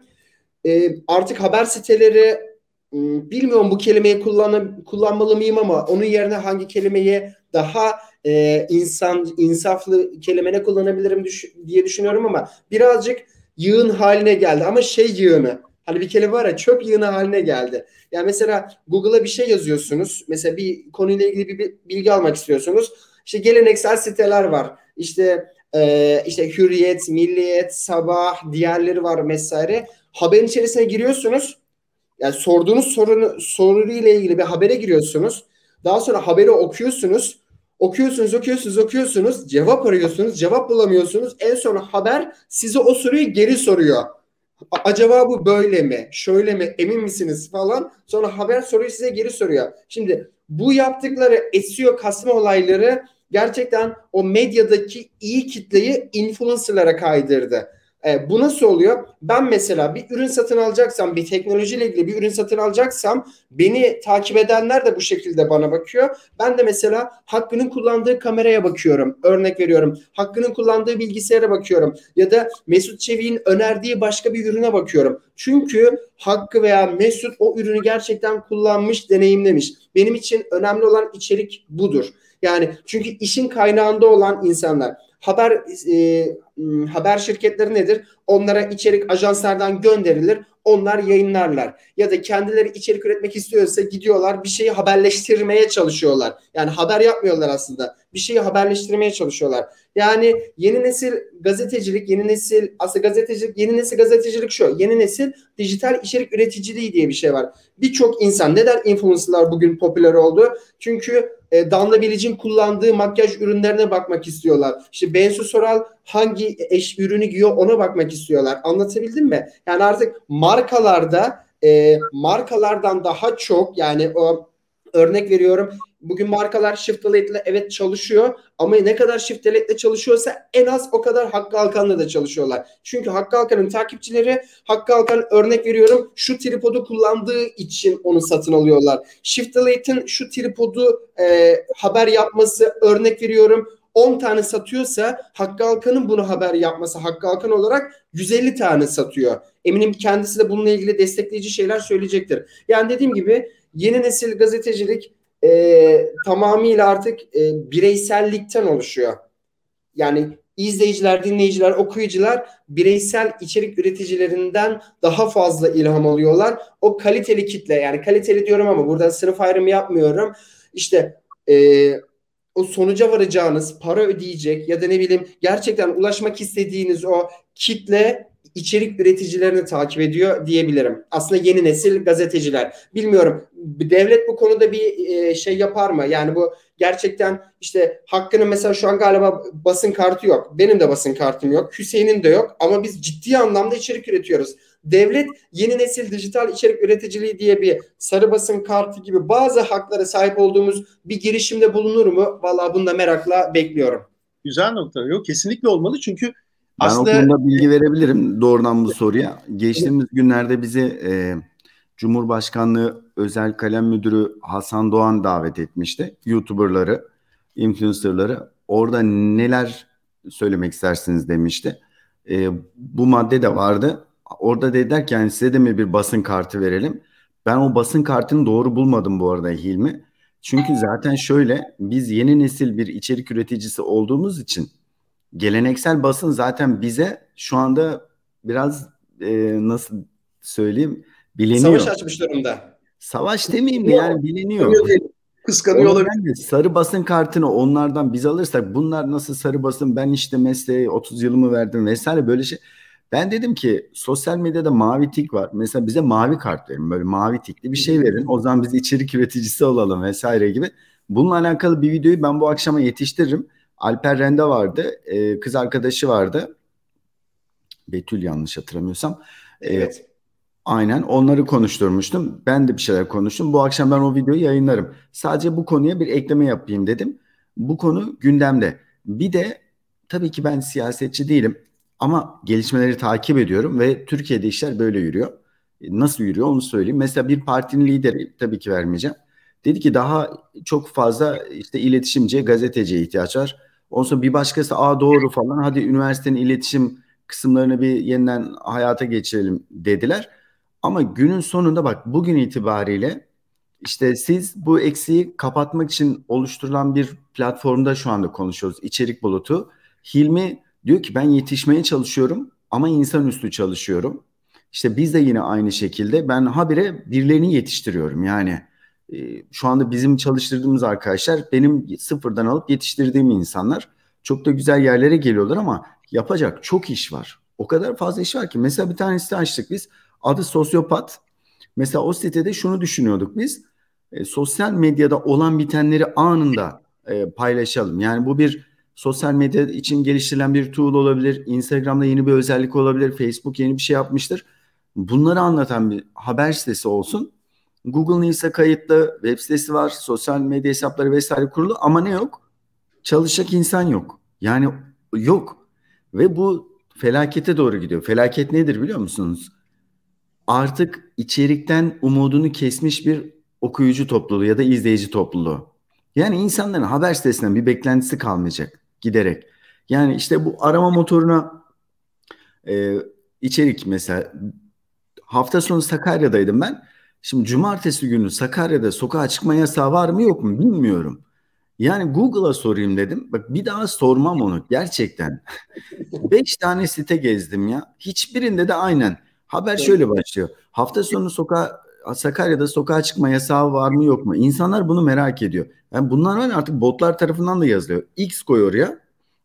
E, artık haber siteleri bilmiyorum bu kelimeyi kullan kullanmalı mıyım ama onun yerine hangi kelimeyi daha e, insan insaflı kelime ne kullanabilirim düş diye düşünüyorum ama birazcık yığın haline geldi ama şey yığını hani bir kelime var ya çöp yığını haline geldi. Yani mesela Google'a bir şey yazıyorsunuz. Mesela bir konuyla ilgili bir bilgi almak istiyorsunuz. İşte geleneksel siteler var. İşte e, işte Hürriyet, Milliyet, Sabah, diğerleri var vesaire. Haberin içerisine giriyorsunuz yani sorduğunuz sorunu soruyla ilgili bir habere giriyorsunuz. Daha sonra haberi okuyorsunuz. Okuyorsunuz, okuyorsunuz, okuyorsunuz. Cevap arıyorsunuz. Cevap bulamıyorsunuz. En son haber size o soruyu geri soruyor. Acaba bu böyle mi? Şöyle mi? Emin misiniz falan. Sonra haber soruyu size geri soruyor. Şimdi bu yaptıkları SEO kasma olayları gerçekten o medyadaki iyi kitleyi influencerlara kaydırdı. E, bu nasıl oluyor? Ben mesela bir ürün satın alacaksam, bir teknolojiyle ilgili bir ürün satın alacaksam beni takip edenler de bu şekilde bana bakıyor. Ben de mesela Hakkı'nın kullandığı kameraya bakıyorum. Örnek veriyorum. Hakkı'nın kullandığı bilgisayara bakıyorum. Ya da Mesut Çevik'in önerdiği başka bir ürüne bakıyorum. Çünkü Hakkı veya Mesut o ürünü gerçekten kullanmış, deneyimlemiş. Benim için önemli olan içerik budur. Yani çünkü işin kaynağında olan insanlar haber e, haber şirketleri nedir? Onlara içerik ajanslardan gönderilir. Onlar yayınlarlar. Ya da kendileri içerik üretmek istiyorsa gidiyorlar bir şeyi haberleştirmeye çalışıyorlar. Yani haber yapmıyorlar aslında. Bir şeyi haberleştirmeye çalışıyorlar. Yani yeni nesil gazetecilik, yeni nesil aslında gazetecilik, yeni nesil gazetecilik şu. Yeni nesil dijital içerik üreticiliği diye bir şey var. Birçok insan neden influencerlar bugün popüler oldu? Çünkü e, Danla Bilic'in kullandığı makyaj ürünlerine bakmak istiyorlar. İşte Bensu Soral hangi eş ürünü giyiyor ona bakmak istiyorlar. Anlatabildim mi? Yani artık markalarda e, markalardan daha çok yani o örnek veriyorum Bugün markalar shift ile evet çalışıyor ama ne kadar shift ile çalışıyorsa en az o kadar Hakkı Alkan'la da çalışıyorlar. Çünkü Hakkı Alkan'ın takipçileri Hakkı Alkan örnek veriyorum şu tripodu kullandığı için onu satın alıyorlar. Shift Elite'in şu tripodu e, haber yapması örnek veriyorum 10 tane satıyorsa Hakkı Alkan'ın bunu haber yapması Hakkı Alkan olarak 150 tane satıyor. Eminim kendisi de bununla ilgili destekleyici şeyler söyleyecektir. Yani dediğim gibi yeni nesil gazetecilik e, tamamıyla artık e, bireysellikten oluşuyor. Yani izleyiciler, dinleyiciler, okuyucular bireysel içerik üreticilerinden daha fazla ilham alıyorlar. O kaliteli kitle yani kaliteli diyorum ama burada sınıf ayrımı yapmıyorum. İşte e, o sonuca varacağınız para ödeyecek ya da ne bileyim gerçekten ulaşmak istediğiniz o kitle içerik üreticilerini takip ediyor diyebilirim. Aslında yeni nesil gazeteciler. Bilmiyorum devlet bu konuda bir e, şey yapar mı? Yani bu gerçekten işte hakkını mesela şu an galiba basın kartı yok. Benim de basın kartım yok. Hüseyin'in de yok. Ama biz ciddi anlamda içerik üretiyoruz. Devlet yeni nesil dijital içerik üreticiliği diye bir sarı basın kartı gibi bazı haklara sahip olduğumuz bir girişimde bulunur mu? Vallahi bunu da merakla bekliyorum. Güzel nokta. Yok kesinlikle olmalı çünkü ben aslında... o konuda bilgi verebilirim doğrudan bu soruya. Geçtiğimiz günlerde bizi e, Cumhurbaşkanlığı Özel Kalem Müdürü Hasan Doğan davet etmişti. YouTuber'ları, influencer'ları. Orada neler söylemek istersiniz demişti. E, bu madde de vardı. Orada dediler ki yani size de mi bir basın kartı verelim? Ben o basın kartını doğru bulmadım bu arada Hilmi. Çünkü zaten şöyle biz yeni nesil bir içerik üreticisi olduğumuz için geleneksel basın zaten bize şu anda biraz e, nasıl söyleyeyim biliniyor. Savaş açmış durumda. Savaş demeyeyim de yani biliniyor. Kıskanıyor olabilir. Sarı basın kartını onlardan biz alırsak bunlar nasıl sarı basın ben işte mesleğe 30 yılımı verdim vesaire böyle şey. Ben dedim ki sosyal medyada mavi tik var. Mesela bize mavi kart verin. Böyle mavi tikli bir şey verin. O zaman biz içerik üreticisi olalım vesaire gibi. Bununla alakalı bir videoyu ben bu akşama yetiştiririm. Alper Rende vardı. E, kız arkadaşı vardı. Betül yanlış hatırlamıyorsam. E, evet. E, aynen onları konuşturmuştum. Ben de bir şeyler konuştum. Bu akşam ben o videoyu yayınlarım. Sadece bu konuya bir ekleme yapayım dedim. Bu konu gündemde. Bir de tabii ki ben siyasetçi değilim. Ama gelişmeleri takip ediyorum ve Türkiye'de işler böyle yürüyor. E, nasıl yürüyor onu söyleyeyim. Mesela bir partinin lideri tabii ki vermeyeceğim. Dedi ki daha çok fazla işte iletişimciye, gazeteciye ihtiyaç var. Ondan bir başkası a doğru falan hadi üniversitenin iletişim kısımlarını bir yeniden hayata geçirelim dediler. Ama günün sonunda bak bugün itibariyle işte siz bu eksiği kapatmak için oluşturulan bir platformda şu anda konuşuyoruz. İçerik bulutu. Hilmi diyor ki ben yetişmeye çalışıyorum ama insanüstü çalışıyorum. İşte biz de yine aynı şekilde ben habire birilerini yetiştiriyorum. Yani şu anda bizim çalıştırdığımız arkadaşlar benim sıfırdan alıp yetiştirdiğim insanlar. Çok da güzel yerlere geliyorlar ama yapacak çok iş var. O kadar fazla iş var ki. Mesela bir tane site açtık biz. Adı Sosyopat. Mesela o sitede şunu düşünüyorduk biz. E, sosyal medyada olan bitenleri anında e, paylaşalım. Yani bu bir sosyal medya için geliştirilen bir tool olabilir. Instagram'da yeni bir özellik olabilir. Facebook yeni bir şey yapmıştır. Bunları anlatan bir haber sitesi olsun Google News'a kayıtlı, web sitesi var, sosyal medya hesapları vesaire kurulu ama ne yok? Çalışacak insan yok. Yani yok. Ve bu felakete doğru gidiyor. Felaket nedir biliyor musunuz? Artık içerikten umudunu kesmiş bir okuyucu topluluğu ya da izleyici topluluğu. Yani insanların haber sitesinden bir beklentisi kalmayacak giderek. Yani işte bu arama motoruna e, içerik mesela hafta sonu Sakarya'daydım ben. Şimdi cumartesi günü Sakarya'da sokağa çıkma yasağı var mı yok mu bilmiyorum. Yani Google'a sorayım dedim. Bak bir daha sormam onu gerçekten. Beş tane site gezdim ya. Hiçbirinde de aynen. Haber şöyle başlıyor. Hafta sonu sokağa Sakarya'da sokağa çıkma yasağı var mı yok mu? İnsanlar bunu merak ediyor. Yani bunlar var artık botlar tarafından da yazılıyor. X koy oraya.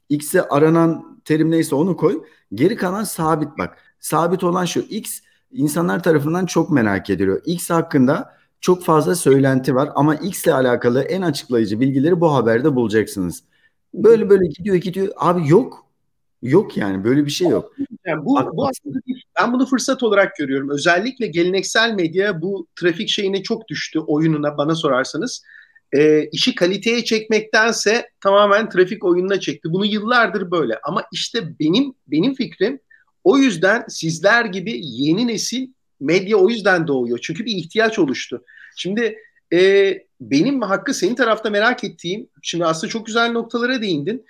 X'e aranan terim neyse onu koy. Geri kalan sabit bak. Sabit olan şu X insanlar tarafından çok merak ediliyor. X hakkında çok fazla söylenti var ama X ile alakalı en açıklayıcı bilgileri bu haberde bulacaksınız. Böyle böyle gidiyor gidiyor. Abi yok. Yok yani böyle bir şey yok. Yani bu, bu aslında ben bunu fırsat olarak görüyorum. Özellikle geleneksel medya bu trafik şeyine çok düştü oyununa bana sorarsanız. E, işi kaliteye çekmektense tamamen trafik oyununa çekti. Bunu yıllardır böyle. Ama işte benim benim fikrim o yüzden sizler gibi yeni nesil medya o yüzden doğuyor. Çünkü bir ihtiyaç oluştu. Şimdi e, benim hakkı senin tarafta merak ettiğim, şimdi aslında çok güzel noktalara değindin.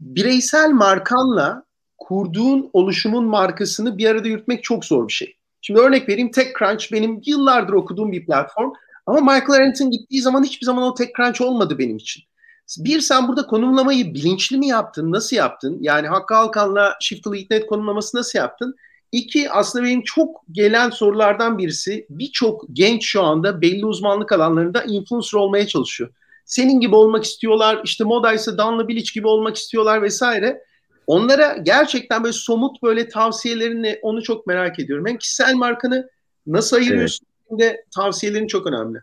Bireysel markanla kurduğun oluşumun markasını bir arada yürütmek çok zor bir şey. Şimdi örnek vereyim TechCrunch benim yıllardır okuduğum bir platform. Ama Michael Arendt'in gittiği zaman hiçbir zaman o TechCrunch olmadı benim için. Bir sen burada konumlamayı bilinçli mi yaptın? Nasıl yaptın? Yani Hakkı Alkan'la Shift'lı İtnet konumlaması nasıl yaptın? İki, aslında benim çok gelen sorulardan birisi birçok genç şu anda belli uzmanlık alanlarında influencer olmaya çalışıyor. Senin gibi olmak istiyorlar, işte modaysa Danla Bilic gibi olmak istiyorlar vesaire. Onlara gerçekten böyle somut böyle tavsiyelerini onu çok merak ediyorum. Hem kişisel markanı nasıl ayırıyorsun evet. de tavsiyelerin çok önemli.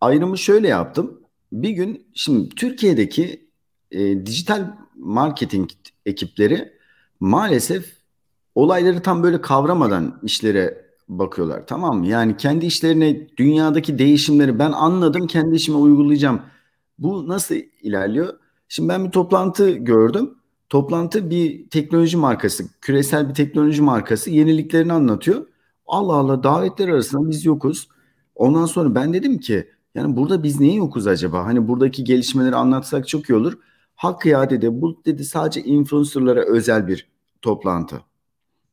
Ayrımı şöyle yaptım. Bir gün şimdi Türkiye'deki e, dijital marketing ekipleri maalesef olayları tam böyle kavramadan işlere bakıyorlar. Tamam mı? Yani kendi işlerine, dünyadaki değişimleri ben anladım, kendi işime uygulayacağım. Bu nasıl ilerliyor? Şimdi ben bir toplantı gördüm. Toplantı bir teknoloji markası, küresel bir teknoloji markası yeniliklerini anlatıyor. Allah Allah davetler arasında biz yokuz. Ondan sonra ben dedim ki yani burada biz niye yokuz acaba? Hani buradaki gelişmeleri anlatsak çok iyi olur. Hakkı ya dedi bu dedi sadece influencerlara özel bir toplantı.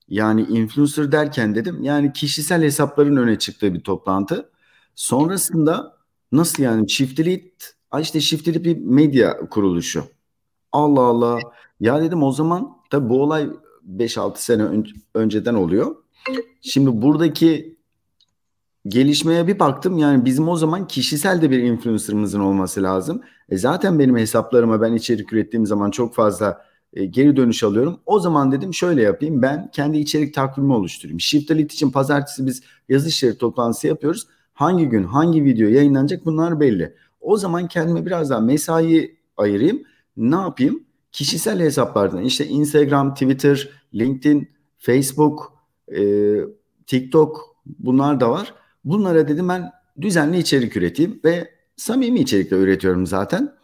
Yani influencer derken dedim yani kişisel hesapların öne çıktığı bir toplantı. Sonrasında nasıl yani Shiftlead, işte Shiftlead bir medya kuruluşu. Allah Allah. Ya dedim o zaman tabii bu olay 5-6 sene ön- önceden oluyor. Şimdi buradaki gelişmeye bir baktım yani bizim o zaman kişisel de bir influencer'ımızın olması lazım. E zaten benim hesaplarıma ben içerik ürettiğim zaman çok fazla e, geri dönüş alıyorum. O zaman dedim şöyle yapayım ben kendi içerik takvimi oluşturayım. Shift Elite için pazartesi biz yazı işleri toplantısı yapıyoruz. Hangi gün hangi video yayınlanacak bunlar belli. O zaman kendime biraz daha mesai ayırayım. Ne yapayım? Kişisel hesaplardan işte Instagram, Twitter, LinkedIn, Facebook, e, TikTok bunlar da var. Bunlara dedim ben düzenli içerik üreteyim ve samimi içerikle üretiyorum zaten.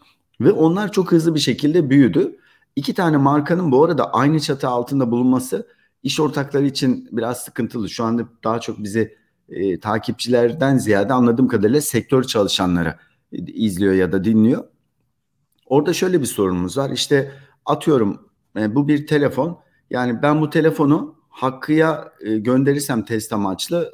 Ve onlar çok hızlı bir şekilde büyüdü. İki tane markanın bu arada aynı çatı altında bulunması iş ortakları için biraz sıkıntılı. Şu anda daha çok bizi e, takipçilerden ziyade anladığım kadarıyla sektör çalışanları e, izliyor ya da dinliyor. Orada şöyle bir sorunumuz var. İşte atıyorum e, bu bir telefon. Yani ben bu telefonu Hakkı'ya e, gönderirsem test amaçlı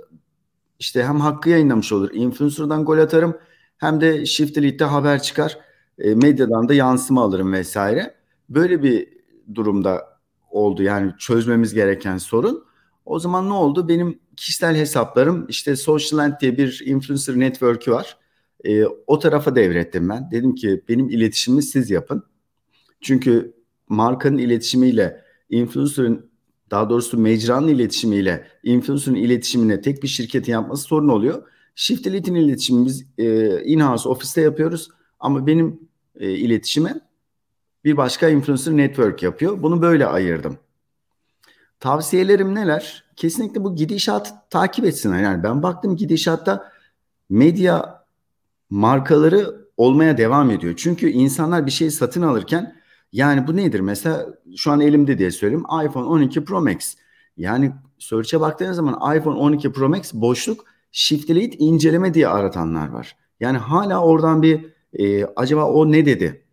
işte hem Hakkı yayınlamış olur. Influencer'dan gol atarım hem de Shift Elite'de haber çıkar. E, medyadan da yansıma alırım vesaire. Böyle bir durumda oldu yani çözmemiz gereken sorun. O zaman ne oldu? Benim kişisel hesaplarım işte Social diye bir influencer network'ü var. E, o tarafa devrettim ben. Dedim ki benim iletişimimi siz yapın. Çünkü markanın iletişimiyle influencer'ın daha doğrusu mecranın iletişimiyle influencer'ın iletişimine tek bir şirketin yapması sorun oluyor. Shift Elite'in iletişimini biz e, in-house ofiste yapıyoruz ama benim e, iletişime bir başka influencer network yapıyor. Bunu böyle ayırdım. Tavsiyelerim neler? Kesinlikle bu gidişat takip etsinler. Yani ben baktım gidişatta medya markaları olmaya devam ediyor. Çünkü insanlar bir şey satın alırken yani bu nedir? Mesela şu an elimde diye söyleyeyim iPhone 12 Pro Max. Yani search'e baktığınız zaman iPhone 12 Pro Max boşluk Shift Delete inceleme diye aratanlar var. Yani hala oradan bir e, acaba o ne dedi?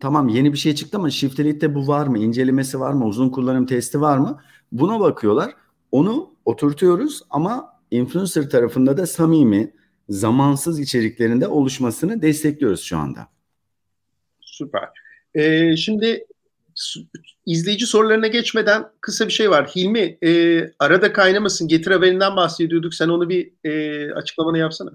Tamam yeni bir şey çıktı ama Shift Elite'de bu var mı? İncelemesi var mı? Uzun kullanım testi var mı? Buna bakıyorlar. Onu oturtuyoruz ama influencer tarafında da samimi, zamansız içeriklerinde oluşmasını destekliyoruz şu anda. Süper. Ee, şimdi izleyici sorularına geçmeden kısa bir şey var. Hilmi e, arada kaynamasın getir haberinden bahsediyorduk. Sen onu bir e, açıklamanı yapsana.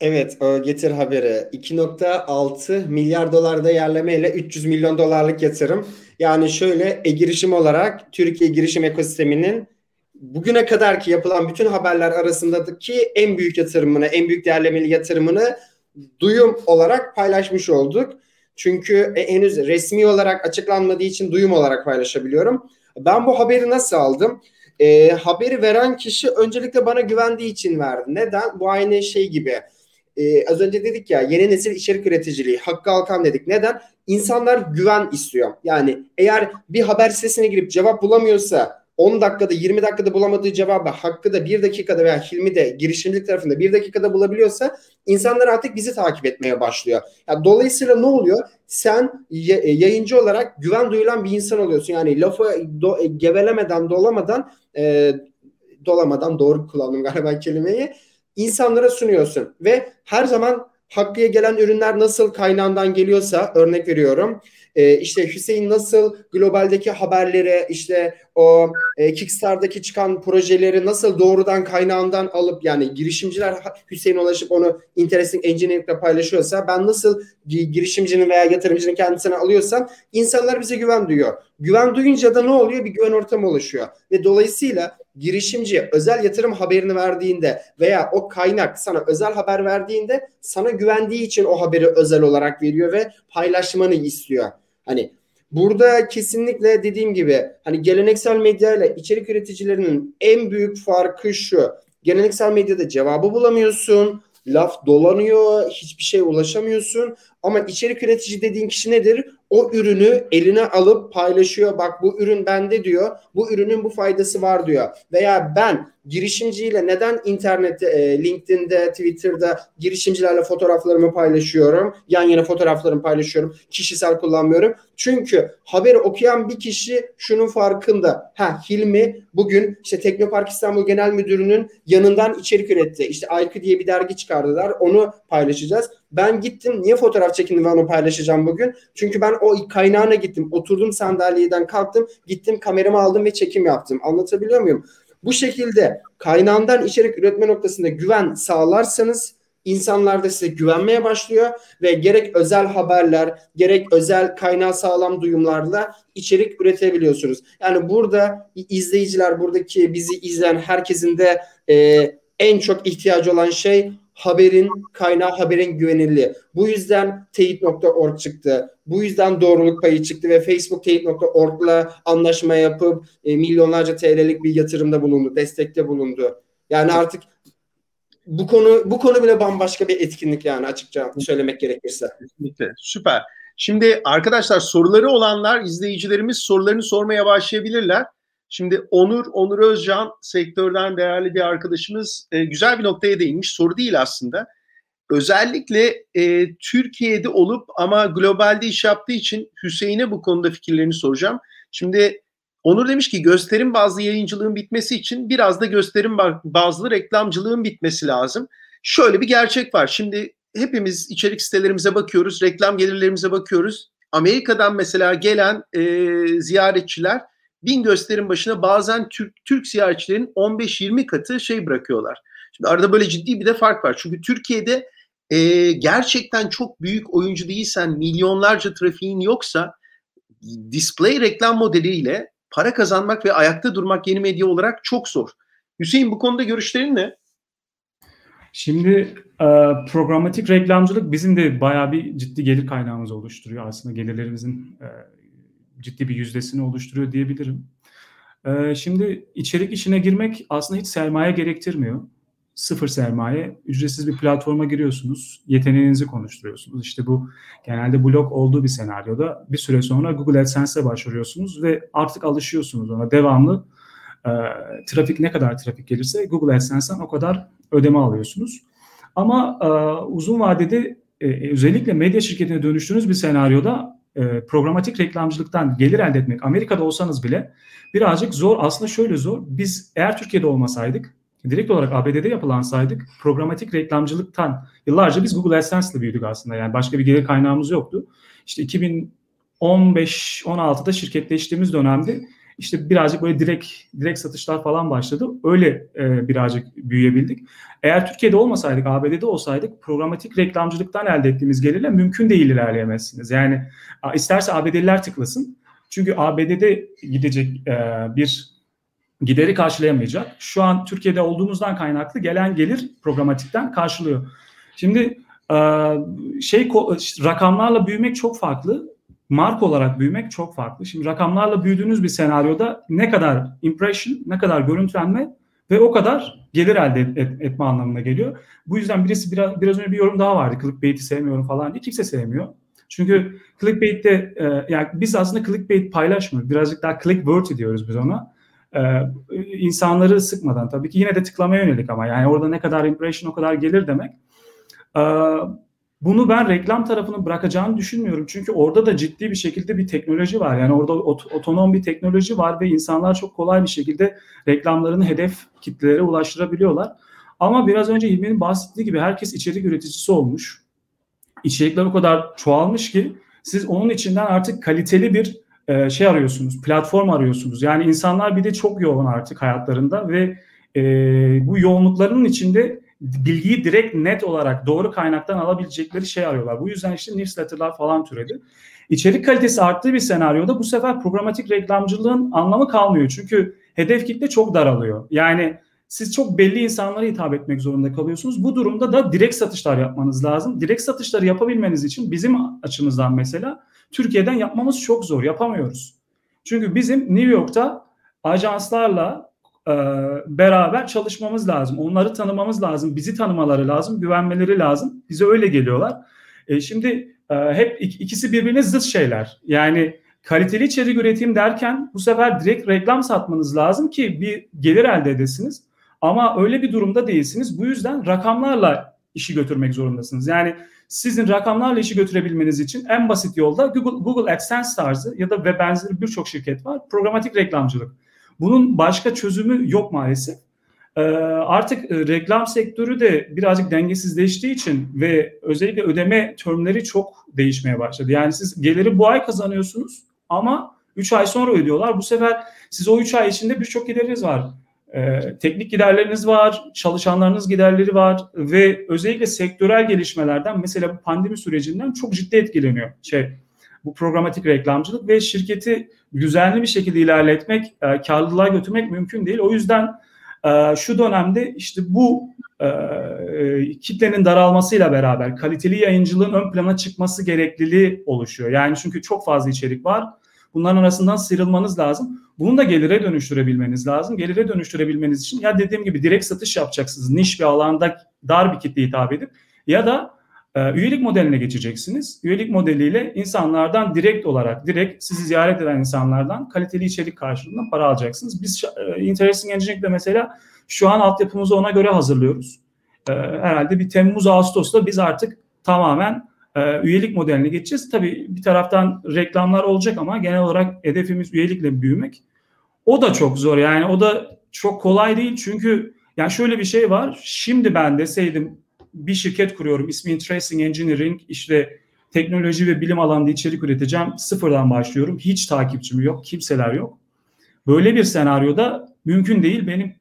Evet, getir haberi. 2.6 milyar dolar değerlemeyle 300 milyon dolarlık yatırım. Yani şöyle e-girişim olarak Türkiye girişim ekosisteminin bugüne kadar ki yapılan bütün haberler arasındaki en büyük yatırımını, en büyük değerlemeli yatırımını duyum olarak paylaşmış olduk. Çünkü e, henüz resmi olarak açıklanmadığı için duyum olarak paylaşabiliyorum. Ben bu haberi nasıl aldım? E, haberi veren kişi öncelikle bana güvendiği için verdi. Neden? Bu aynı şey gibi. E, az önce dedik ya yeni nesil içerik üreticiliği, Hakkı Alkan dedik. Neden? İnsanlar güven istiyor. Yani eğer bir haber sitesine girip cevap bulamıyorsa 10 dakikada 20 dakikada bulamadığı cevabı Hakkı da 1 dakikada veya Hilmi de girişimcilik tarafında 1 dakikada bulabiliyorsa insanlar artık bizi takip etmeye başlıyor. Yani dolayısıyla ne oluyor? Sen e, yayıncı olarak güven duyulan bir insan oluyorsun. Yani lafı do, e, gevelemeden dolamadan e, dolamadan doğru kullandım galiba kelimeyi insanlara sunuyorsun ve her zaman Hakkı'ya gelen ürünler nasıl kaynağından geliyorsa örnek veriyorum e, işte Hüseyin nasıl globaldeki haberleri işte o e, Kickstarter'daki çıkan projeleri nasıl doğrudan kaynağından alıp yani girişimciler Hüseyin ulaşıp onu Interesting Engineering'le paylaşıyorsa ben nasıl girişimcinin veya yatırımcının kendisine alıyorsam insanlar bize güven duyuyor. Güven duyunca da ne oluyor? Bir güven ortamı oluşuyor. Ve dolayısıyla girişimci özel yatırım haberini verdiğinde veya o kaynak sana özel haber verdiğinde sana güvendiği için o haberi özel olarak veriyor ve paylaşmanı istiyor. Hani burada kesinlikle dediğim gibi hani geleneksel medya ile içerik üreticilerinin en büyük farkı şu. Geleneksel medyada cevabı bulamıyorsun. Laf dolanıyor, hiçbir şey ulaşamıyorsun. Ama içerik üretici dediğin kişi nedir? O ürünü eline alıp paylaşıyor. Bak bu ürün bende diyor. Bu ürünün bu faydası var diyor. Veya ben girişimciyle neden internette, e, LinkedIn'de, Twitter'da girişimcilerle fotoğraflarımı paylaşıyorum. Yan yana fotoğraflarımı paylaşıyorum. Kişisel kullanmıyorum. Çünkü haberi okuyan bir kişi şunun farkında. Ha Hilmi bugün işte Teknopark İstanbul Genel Müdürü'nün yanından içerik üretti. İşte Aykı diye bir dergi çıkardılar. Onu paylaşacağız. Ben gittim. Niye fotoğraf çekindim ve onu paylaşacağım bugün? Çünkü ben o kaynağına gittim. Oturdum sandalyeden kalktım. Gittim kameramı aldım ve çekim yaptım. Anlatabiliyor muyum? Bu şekilde kaynağından içerik üretme noktasında güven sağlarsanız insanlar da size güvenmeye başlıyor ve gerek özel haberler gerek özel kaynağı sağlam duyumlarla içerik üretebiliyorsunuz. Yani burada izleyiciler buradaki bizi izleyen herkesin de e, en çok ihtiyacı olan şey haberin kaynağı haberin güvenilirliği. Bu yüzden teyit.org çıktı. Bu yüzden doğruluk payı çıktı ve Facebook teyit.org'la anlaşma yapıp e, milyonlarca TL'lik bir yatırımda bulundu, destekte bulundu. Yani artık bu konu bu konu bile bambaşka bir etkinlik yani açıkça söylemek gerekirse. Kesinlikle. Süper. Şimdi arkadaşlar soruları olanlar izleyicilerimiz sorularını sormaya başlayabilirler. Şimdi Onur, Onur Özcan sektörden değerli bir arkadaşımız e, güzel bir noktaya değinmiş. Soru değil aslında. Özellikle e, Türkiye'de olup ama globalde iş yaptığı için Hüseyin'e bu konuda fikirlerini soracağım. Şimdi Onur demiş ki gösterim bazlı yayıncılığın bitmesi için biraz da gösterim bazlı reklamcılığın bitmesi lazım. Şöyle bir gerçek var. Şimdi hepimiz içerik sitelerimize bakıyoruz, reklam gelirlerimize bakıyoruz. Amerika'dan mesela gelen e, ziyaretçiler bin gösterim başına bazen Türk, Türk ziyaretçilerin 15-20 katı şey bırakıyorlar. Şimdi arada böyle ciddi bir de fark var. Çünkü Türkiye'de e, gerçekten çok büyük oyuncu değilsen, milyonlarca trafiğin yoksa display reklam modeliyle para kazanmak ve ayakta durmak yeni medya olarak çok zor. Hüseyin bu konuda görüşlerin ne? Şimdi e, programatik reklamcılık bizim de bayağı bir ciddi gelir kaynağımız oluşturuyor aslında gelirlerimizin e, ciddi bir yüzdesini oluşturuyor diyebilirim. E, şimdi içerik işine girmek aslında hiç sermaye gerektirmiyor. Sıfır sermaye, ücretsiz bir platforma giriyorsunuz, yeteneğinizi konuşturuyorsunuz. İşte bu genelde blog olduğu bir senaryoda bir süre sonra Google AdSense'e başvuruyorsunuz ve artık alışıyorsunuz ona devamlı. E, trafik ne kadar trafik gelirse Google AdSense'den o kadar ödeme alıyorsunuz. Ama e, uzun vadede e, özellikle medya şirketine dönüştüğünüz bir senaryoda e, programatik reklamcılıktan gelir elde etmek Amerika'da olsanız bile birazcık zor. Aslında şöyle zor. Biz eğer Türkiye'de olmasaydık direkt olarak ABD'de yapılansaydık programatik reklamcılıktan yıllarca biz Google AdSense ile büyüdük aslında. Yani başka bir gelir kaynağımız yoktu. İşte 2015-16'da şirketleştiğimiz dönemde işte birazcık böyle direkt direkt satışlar falan başladı. Öyle e, birazcık büyüyebildik. Eğer Türkiye'de olmasaydık, ABD'de olsaydık programatik reklamcılıktan elde ettiğimiz gelirle mümkün değil ilerleyemezsiniz. Yani isterse ABD'liler tıklasın. Çünkü ABD'de gidecek e, bir gideri karşılayamayacak. Şu an Türkiye'de olduğumuzdan kaynaklı gelen gelir programatikten karşılıyor. Şimdi e, şey rakamlarla büyümek çok farklı marka olarak büyümek çok farklı. Şimdi rakamlarla büyüdüğünüz bir senaryoda ne kadar impression, ne kadar görüntülenme ve o kadar gelir elde et, et, etme anlamına geliyor. Bu yüzden birisi biraz, biraz önce bir yorum daha vardı. Clickbait'i sevmiyorum falan diye. Kimse sevmiyor. Çünkü clickbait'te e, yani biz aslında clickbait paylaşmıyoruz. Birazcık daha clickworthy diyoruz biz ona. E, insanları sıkmadan tabii ki yine de tıklamaya yönelik ama yani orada ne kadar impression o kadar gelir demek. E, bunu ben reklam tarafını bırakacağını düşünmüyorum. Çünkü orada da ciddi bir şekilde bir teknoloji var. Yani orada ot- otonom bir teknoloji var ve insanlar çok kolay bir şekilde reklamlarını hedef kitlelere ulaştırabiliyorlar. Ama biraz önce İlmi'nin bahsettiği gibi herkes içerik üreticisi olmuş. içerikler o kadar çoğalmış ki siz onun içinden artık kaliteli bir e, şey arıyorsunuz, platform arıyorsunuz. Yani insanlar bir de çok yoğun artık hayatlarında ve e, bu yoğunluklarının içinde bilgiyi direkt net olarak doğru kaynaktan alabilecekleri şey arıyorlar. Bu yüzden işte newsletter'lar falan türedi. İçerik kalitesi arttığı bir senaryoda bu sefer programatik reklamcılığın anlamı kalmıyor. Çünkü hedef kitle çok daralıyor. Yani siz çok belli insanlara hitap etmek zorunda kalıyorsunuz. Bu durumda da direkt satışlar yapmanız lazım. Direkt satışları yapabilmeniz için bizim açımızdan mesela Türkiye'den yapmamız çok zor. Yapamıyoruz. Çünkü bizim New York'ta ajanslarla e, beraber çalışmamız lazım. Onları tanımamız lazım. Bizi tanımaları lazım. Güvenmeleri lazım. Bize öyle geliyorlar. E, şimdi e, hep ikisi birbirine zıt şeyler. Yani kaliteli içerik üretim derken bu sefer direkt reklam satmanız lazım ki bir gelir elde edesiniz. Ama öyle bir durumda değilsiniz. Bu yüzden rakamlarla işi götürmek zorundasınız. Yani sizin rakamlarla işi götürebilmeniz için en basit yolda Google, Google AdSense tarzı ya da ve benzeri birçok şirket var. Programatik reklamcılık. Bunun başka çözümü yok maalesef. Ee, artık e, reklam sektörü de birazcık dengesizleştiği için ve özellikle ödeme termleri çok değişmeye başladı. Yani siz geliri bu ay kazanıyorsunuz ama 3 ay sonra ödüyorlar. Bu sefer siz o 3 ay içinde birçok gideriniz var. Ee, teknik giderleriniz var, çalışanlarınız giderleri var ve özellikle sektörel gelişmelerden mesela bu pandemi sürecinden çok ciddi etkileniyor şey bu programatik reklamcılık ve şirketi düzenli bir şekilde ilerletmek, e, karlılığa götürmek mümkün değil. O yüzden e, şu dönemde işte bu e, kitlenin daralmasıyla beraber kaliteli yayıncılığın ön plana çıkması gerekliliği oluşuyor. Yani çünkü çok fazla içerik var. Bunların arasından sıyrılmanız lazım. Bunu da gelire dönüştürebilmeniz lazım. Gelire dönüştürebilmeniz için ya dediğim gibi direkt satış yapacaksınız. Niş bir alanda dar bir kitle hitap edip ya da e, üyelik modeline geçeceksiniz. Üyelik modeliyle insanlardan direkt olarak, direkt sizi ziyaret eden insanlardan kaliteli içerik karşılığında para alacaksınız. Biz e, Interesting Engineering'de mesela şu an altyapımızı ona göre hazırlıyoruz. E, herhalde bir Temmuz Ağustos'ta biz artık tamamen e, üyelik modeline geçeceğiz. Tabii bir taraftan reklamlar olacak ama genel olarak hedefimiz üyelikle büyümek. O da çok zor yani o da çok kolay değil çünkü yani şöyle bir şey var. Şimdi ben deseydim bir şirket kuruyorum ismi Tracing Engineering işte teknoloji ve bilim alanında içerik üreteceğim. Sıfırdan başlıyorum. Hiç takipçim yok. Kimseler yok. Böyle bir senaryoda mümkün değil. Benim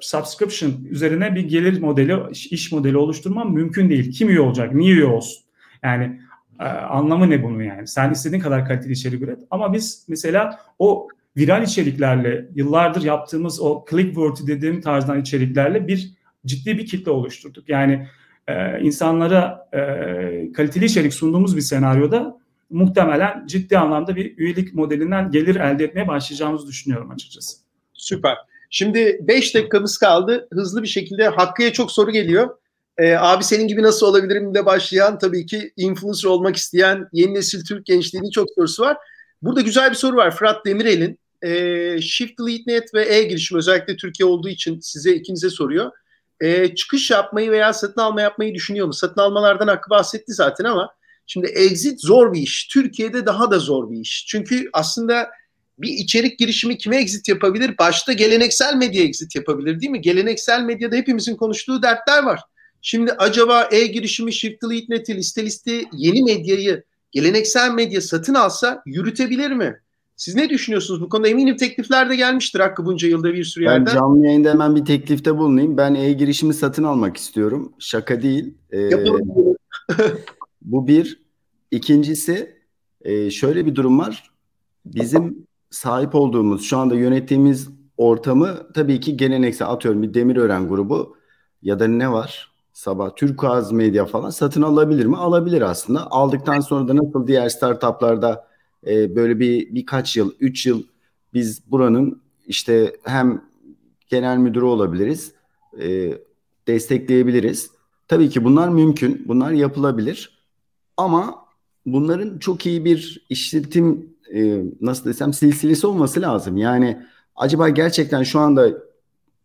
subscription üzerine bir gelir modeli, iş modeli oluşturmam mümkün değil. Kim üye olacak? Niye üye olsun? Yani e, anlamı ne bunun yani? Sen istediğin kadar kaliteli içerik üret. Ama biz mesela o viral içeriklerle yıllardır yaptığımız o clickworthy dediğim tarzdan içeriklerle bir ciddi bir kitle oluşturduk. Yani e, insanlara e, kaliteli içerik sunduğumuz bir senaryoda muhtemelen ciddi anlamda bir üyelik modelinden gelir elde etmeye başlayacağımızı düşünüyorum açıkçası. Süper. Şimdi 5 dakikamız kaldı. Hızlı bir şekilde Hakkı'ya çok soru geliyor. Ee, abi senin gibi nasıl olabilirim de başlayan tabii ki influencer olmak isteyen yeni nesil Türk gençliğinin çok sorusu var. Burada güzel bir soru var Fırat Demirel'in. Ee, Shift Lead Net ve e-girişim özellikle Türkiye olduğu için size ikinize soruyor. Ee, çıkış yapmayı veya satın alma yapmayı düşünüyor mu? Satın almalardan Hakkı bahsetti zaten ama şimdi exit zor bir iş. Türkiye'de daha da zor bir iş. Çünkü aslında bir içerik girişimi kime exit yapabilir? Başta geleneksel medya exit yapabilir değil mi? Geleneksel medyada hepimizin konuştuğu dertler var. Şimdi acaba e-girişimi Shift Lead Net'i liste yeni medyayı geleneksel medya satın alsa yürütebilir mi? Siz ne düşünüyorsunuz bu konuda? Eminim teklifler de gelmiştir Hakkı bunca yılda bir sürü yerden. Ben canlı yayında hemen bir teklifte bulunayım. Ben e-girişimi satın almak istiyorum. Şaka değil. Ee, bu bir. İkincisi e, şöyle bir durum var. Bizim sahip olduğumuz şu anda yönettiğimiz ortamı tabii ki geleneksel atıyorum bir Demirören grubu ya da ne var? Sabah Türkaz Medya falan satın alabilir mi? Alabilir aslında. Aldıktan sonra da nasıl diğer startuplarda e, böyle bir birkaç yıl, üç yıl biz buranın işte hem genel müdürü olabiliriz, e, destekleyebiliriz. Tabii ki bunlar mümkün, bunlar yapılabilir. Ama bunların çok iyi bir işletim e, nasıl desem silsilesi olması lazım. Yani acaba gerçekten şu anda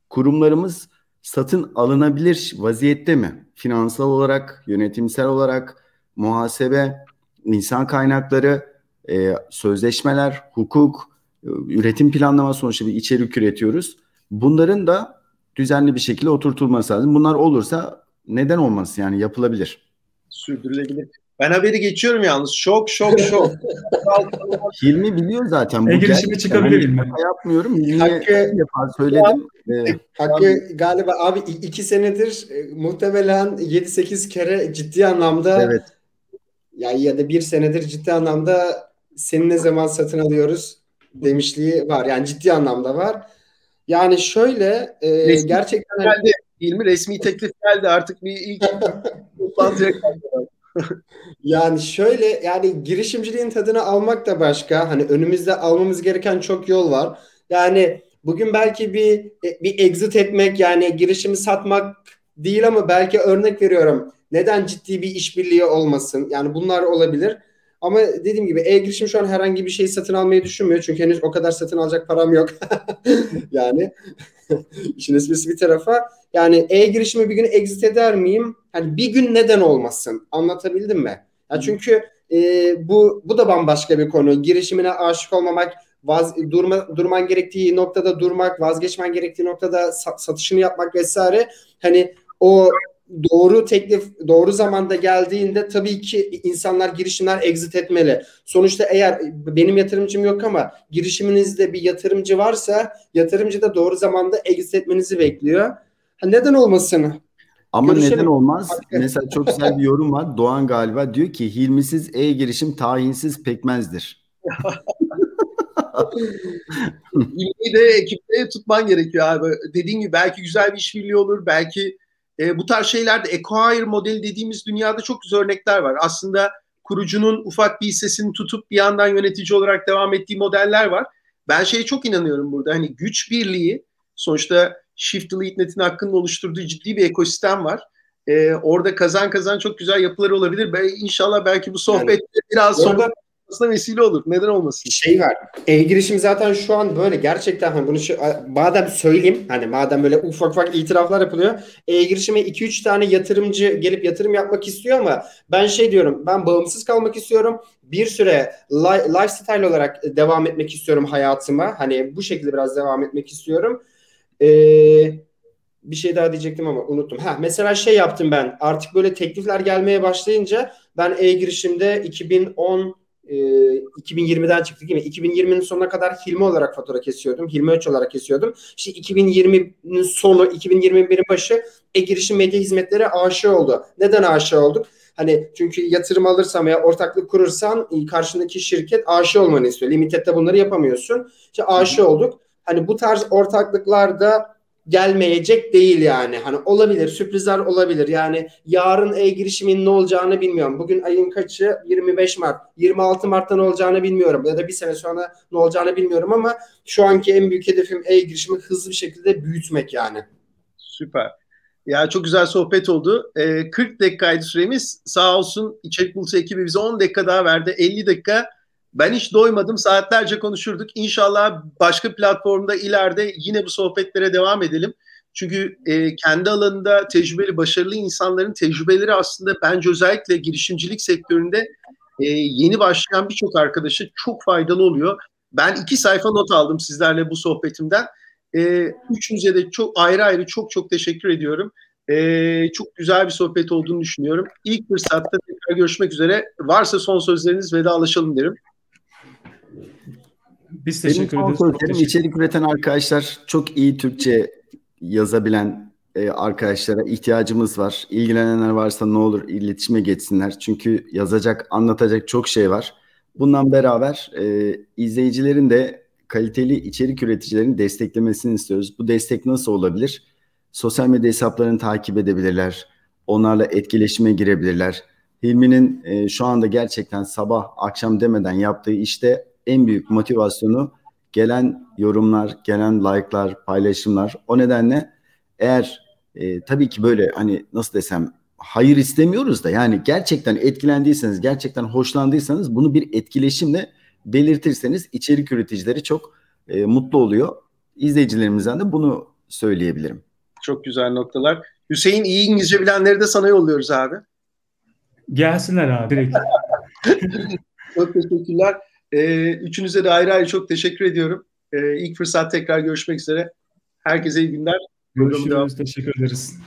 kurumlarımız satın alınabilir vaziyette mi? Finansal olarak, yönetimsel olarak, muhasebe, insan kaynakları, e, sözleşmeler, hukuk, e, üretim planlama sonuçta bir içerik üretiyoruz. Bunların da düzenli bir şekilde oturtulması lazım. Bunlar olursa neden olması yani yapılabilir. Sürdürülebilir. Ben haberi geçiyorum yalnız. Şok şok şok. Hilmi biliyor zaten. Bu e-girişime çıkabilir Hilmi. Yapmıyorum. Hilmi'ye bir defa söyledim. Ee, Hakkı galiba abi iki senedir e, muhtemelen 7-8 kere ciddi anlamda evet. ya ya da bir senedir ciddi anlamda seni ne zaman satın alıyoruz demişliği var. Yani ciddi anlamda var. Yani şöyle e, gerçekten geldi. Hilmi resmi teklif geldi artık bir ilk toplantıya yani şöyle yani girişimciliğin tadını almak da başka. Hani önümüzde almamız gereken çok yol var. Yani bugün belki bir bir exit etmek yani girişimi satmak değil ama belki örnek veriyorum. Neden ciddi bir işbirliği olmasın? Yani bunlar olabilir. Ama dediğim gibi e-girişim şu an herhangi bir şey satın almayı düşünmüyor. Çünkü henüz o kadar satın alacak param yok. yani işin esprisi bir tarafa. Yani e-girişimi bir gün exit eder miyim? Hani bir gün neden olmasın? Anlatabildim mi? Ya çünkü e, bu bu da bambaşka bir konu. Girişimine aşık olmamak, vaz, durma, durman gerektiği noktada durmak, vazgeçmen gerektiği noktada satışını yapmak vesaire. Hani o doğru teklif doğru zamanda geldiğinde tabii ki insanlar girişimler exit etmeli. Sonuçta eğer benim yatırımcım yok ama girişiminizde bir yatırımcı varsa yatırımcı da doğru zamanda exit etmenizi bekliyor. Ha, neden olmasın? Ama Görüşelim. neden olmaz? Mesela çok güzel bir yorum var. Doğan galiba diyor ki Hilmisiz e-girişim tahinsiz pekmezdir. Hilmi'yi de ekipte tutman gerekiyor abi. Dediğin gibi belki güzel bir işbirliği olur. Belki e, bu tarz şeylerde acquire modeli dediğimiz dünyada çok güzel örnekler var. Aslında kurucunun ufak bir hissesini tutup bir yandan yönetici olarak devam ettiği modeller var. Ben şeye çok inanıyorum burada. Hani güç birliği sonuçta Shift Delete Net'in hakkında oluşturduğu ciddi bir ekosistem var. Ee, orada kazan kazan çok güzel yapılar olabilir. Ben, inşallah belki bu sohbet yani, biraz sonra olmasına vesile olur. Neden olmasın? Şey var. E-girişim zaten şu an böyle gerçekten hani bunu şu, madem söyleyeyim hani madem böyle ufak ufak itiraflar yapılıyor. E-girişime 2-3 tane yatırımcı gelip yatırım yapmak istiyor ama ben şey diyorum ben bağımsız kalmak istiyorum. Bir süre li- lifestyle olarak devam etmek istiyorum hayatıma. Hani bu şekilde biraz devam etmek istiyorum. Eee bir şey daha diyecektim ama unuttum. Ha mesela şey yaptım ben. Artık böyle teklifler gelmeye başlayınca ben e-girişimde 2010 2020'den çıktık değil mi? 2020'nin sonuna kadar Hilmi olarak fatura kesiyordum. Hilmi Öç olarak kesiyordum. İşte 2020'nin sonu, 2021'in başı e-girişim medya hizmetleri aşı oldu. Neden aşı olduk? Hani çünkü yatırım alırsam ya ortaklık kurursan karşındaki şirket aşı olmanı istiyor. Limited'de bunları yapamıyorsun. İşte aşı olduk. Hani bu tarz ortaklıklarda gelmeyecek değil yani. Hani olabilir, sürprizler olabilir. Yani yarın e-girişimin ne olacağını bilmiyorum. Bugün ayın kaçı? 25 Mart. 26 Mart'ta ne olacağını bilmiyorum. Ya da bir sene sonra ne olacağını bilmiyorum ama şu anki en büyük hedefim e-girişimi hızlı bir şekilde büyütmek yani. Süper. Ya çok güzel sohbet oldu. Ee, 40 dakikaydı süremiz. Sağ olsun İçerik Bulutu ekibi bize 10 dakika daha verdi. 50 dakika ben hiç doymadım. Saatlerce konuşurduk. İnşallah başka platformda ileride yine bu sohbetlere devam edelim. Çünkü e, kendi alanında tecrübeli, başarılı insanların tecrübeleri aslında bence özellikle girişimcilik sektöründe e, yeni başlayan birçok arkadaşa çok faydalı oluyor. Ben iki sayfa not aldım sizlerle bu sohbetimden. E, üçünüze de çok ayrı ayrı çok çok teşekkür ediyorum. E, çok güzel bir sohbet olduğunu düşünüyorum. İlk fırsatta tekrar görüşmek üzere. Varsa son sözleriniz vedalaşalım derim. Biz teşekkür Benim ederiz. Benim içerik üreten arkadaşlar çok iyi Türkçe yazabilen e, arkadaşlara ihtiyacımız var. İlgilenenler varsa ne olur iletişime geçsinler. Çünkü yazacak, anlatacak çok şey var. Bundan beraber e, izleyicilerin de kaliteli içerik üreticilerini desteklemesini istiyoruz. Bu destek nasıl olabilir? Sosyal medya hesaplarını takip edebilirler. Onlarla etkileşime girebilirler. Hilmi'nin e, şu anda gerçekten sabah akşam demeden yaptığı işte en büyük motivasyonu gelen yorumlar, gelen like'lar, paylaşımlar. O nedenle eğer e, tabii ki böyle hani nasıl desem hayır istemiyoruz da yani gerçekten etkilendiyseniz, gerçekten hoşlandıysanız bunu bir etkileşimle belirtirseniz içerik üreticileri çok e, mutlu oluyor. İzleyicilerimizden de bunu söyleyebilirim. Çok güzel noktalar. Hüseyin iyi İngilizce bilenleri de sana yolluyoruz abi. Gelsinler abi direkt. çok teşekkürler. E, üçünüze de ayrı ayrı çok teşekkür ediyorum. E, ilk fırsat tekrar görüşmek üzere. Herkese iyi günler. Görüşürüz. Teşekkür ederiz.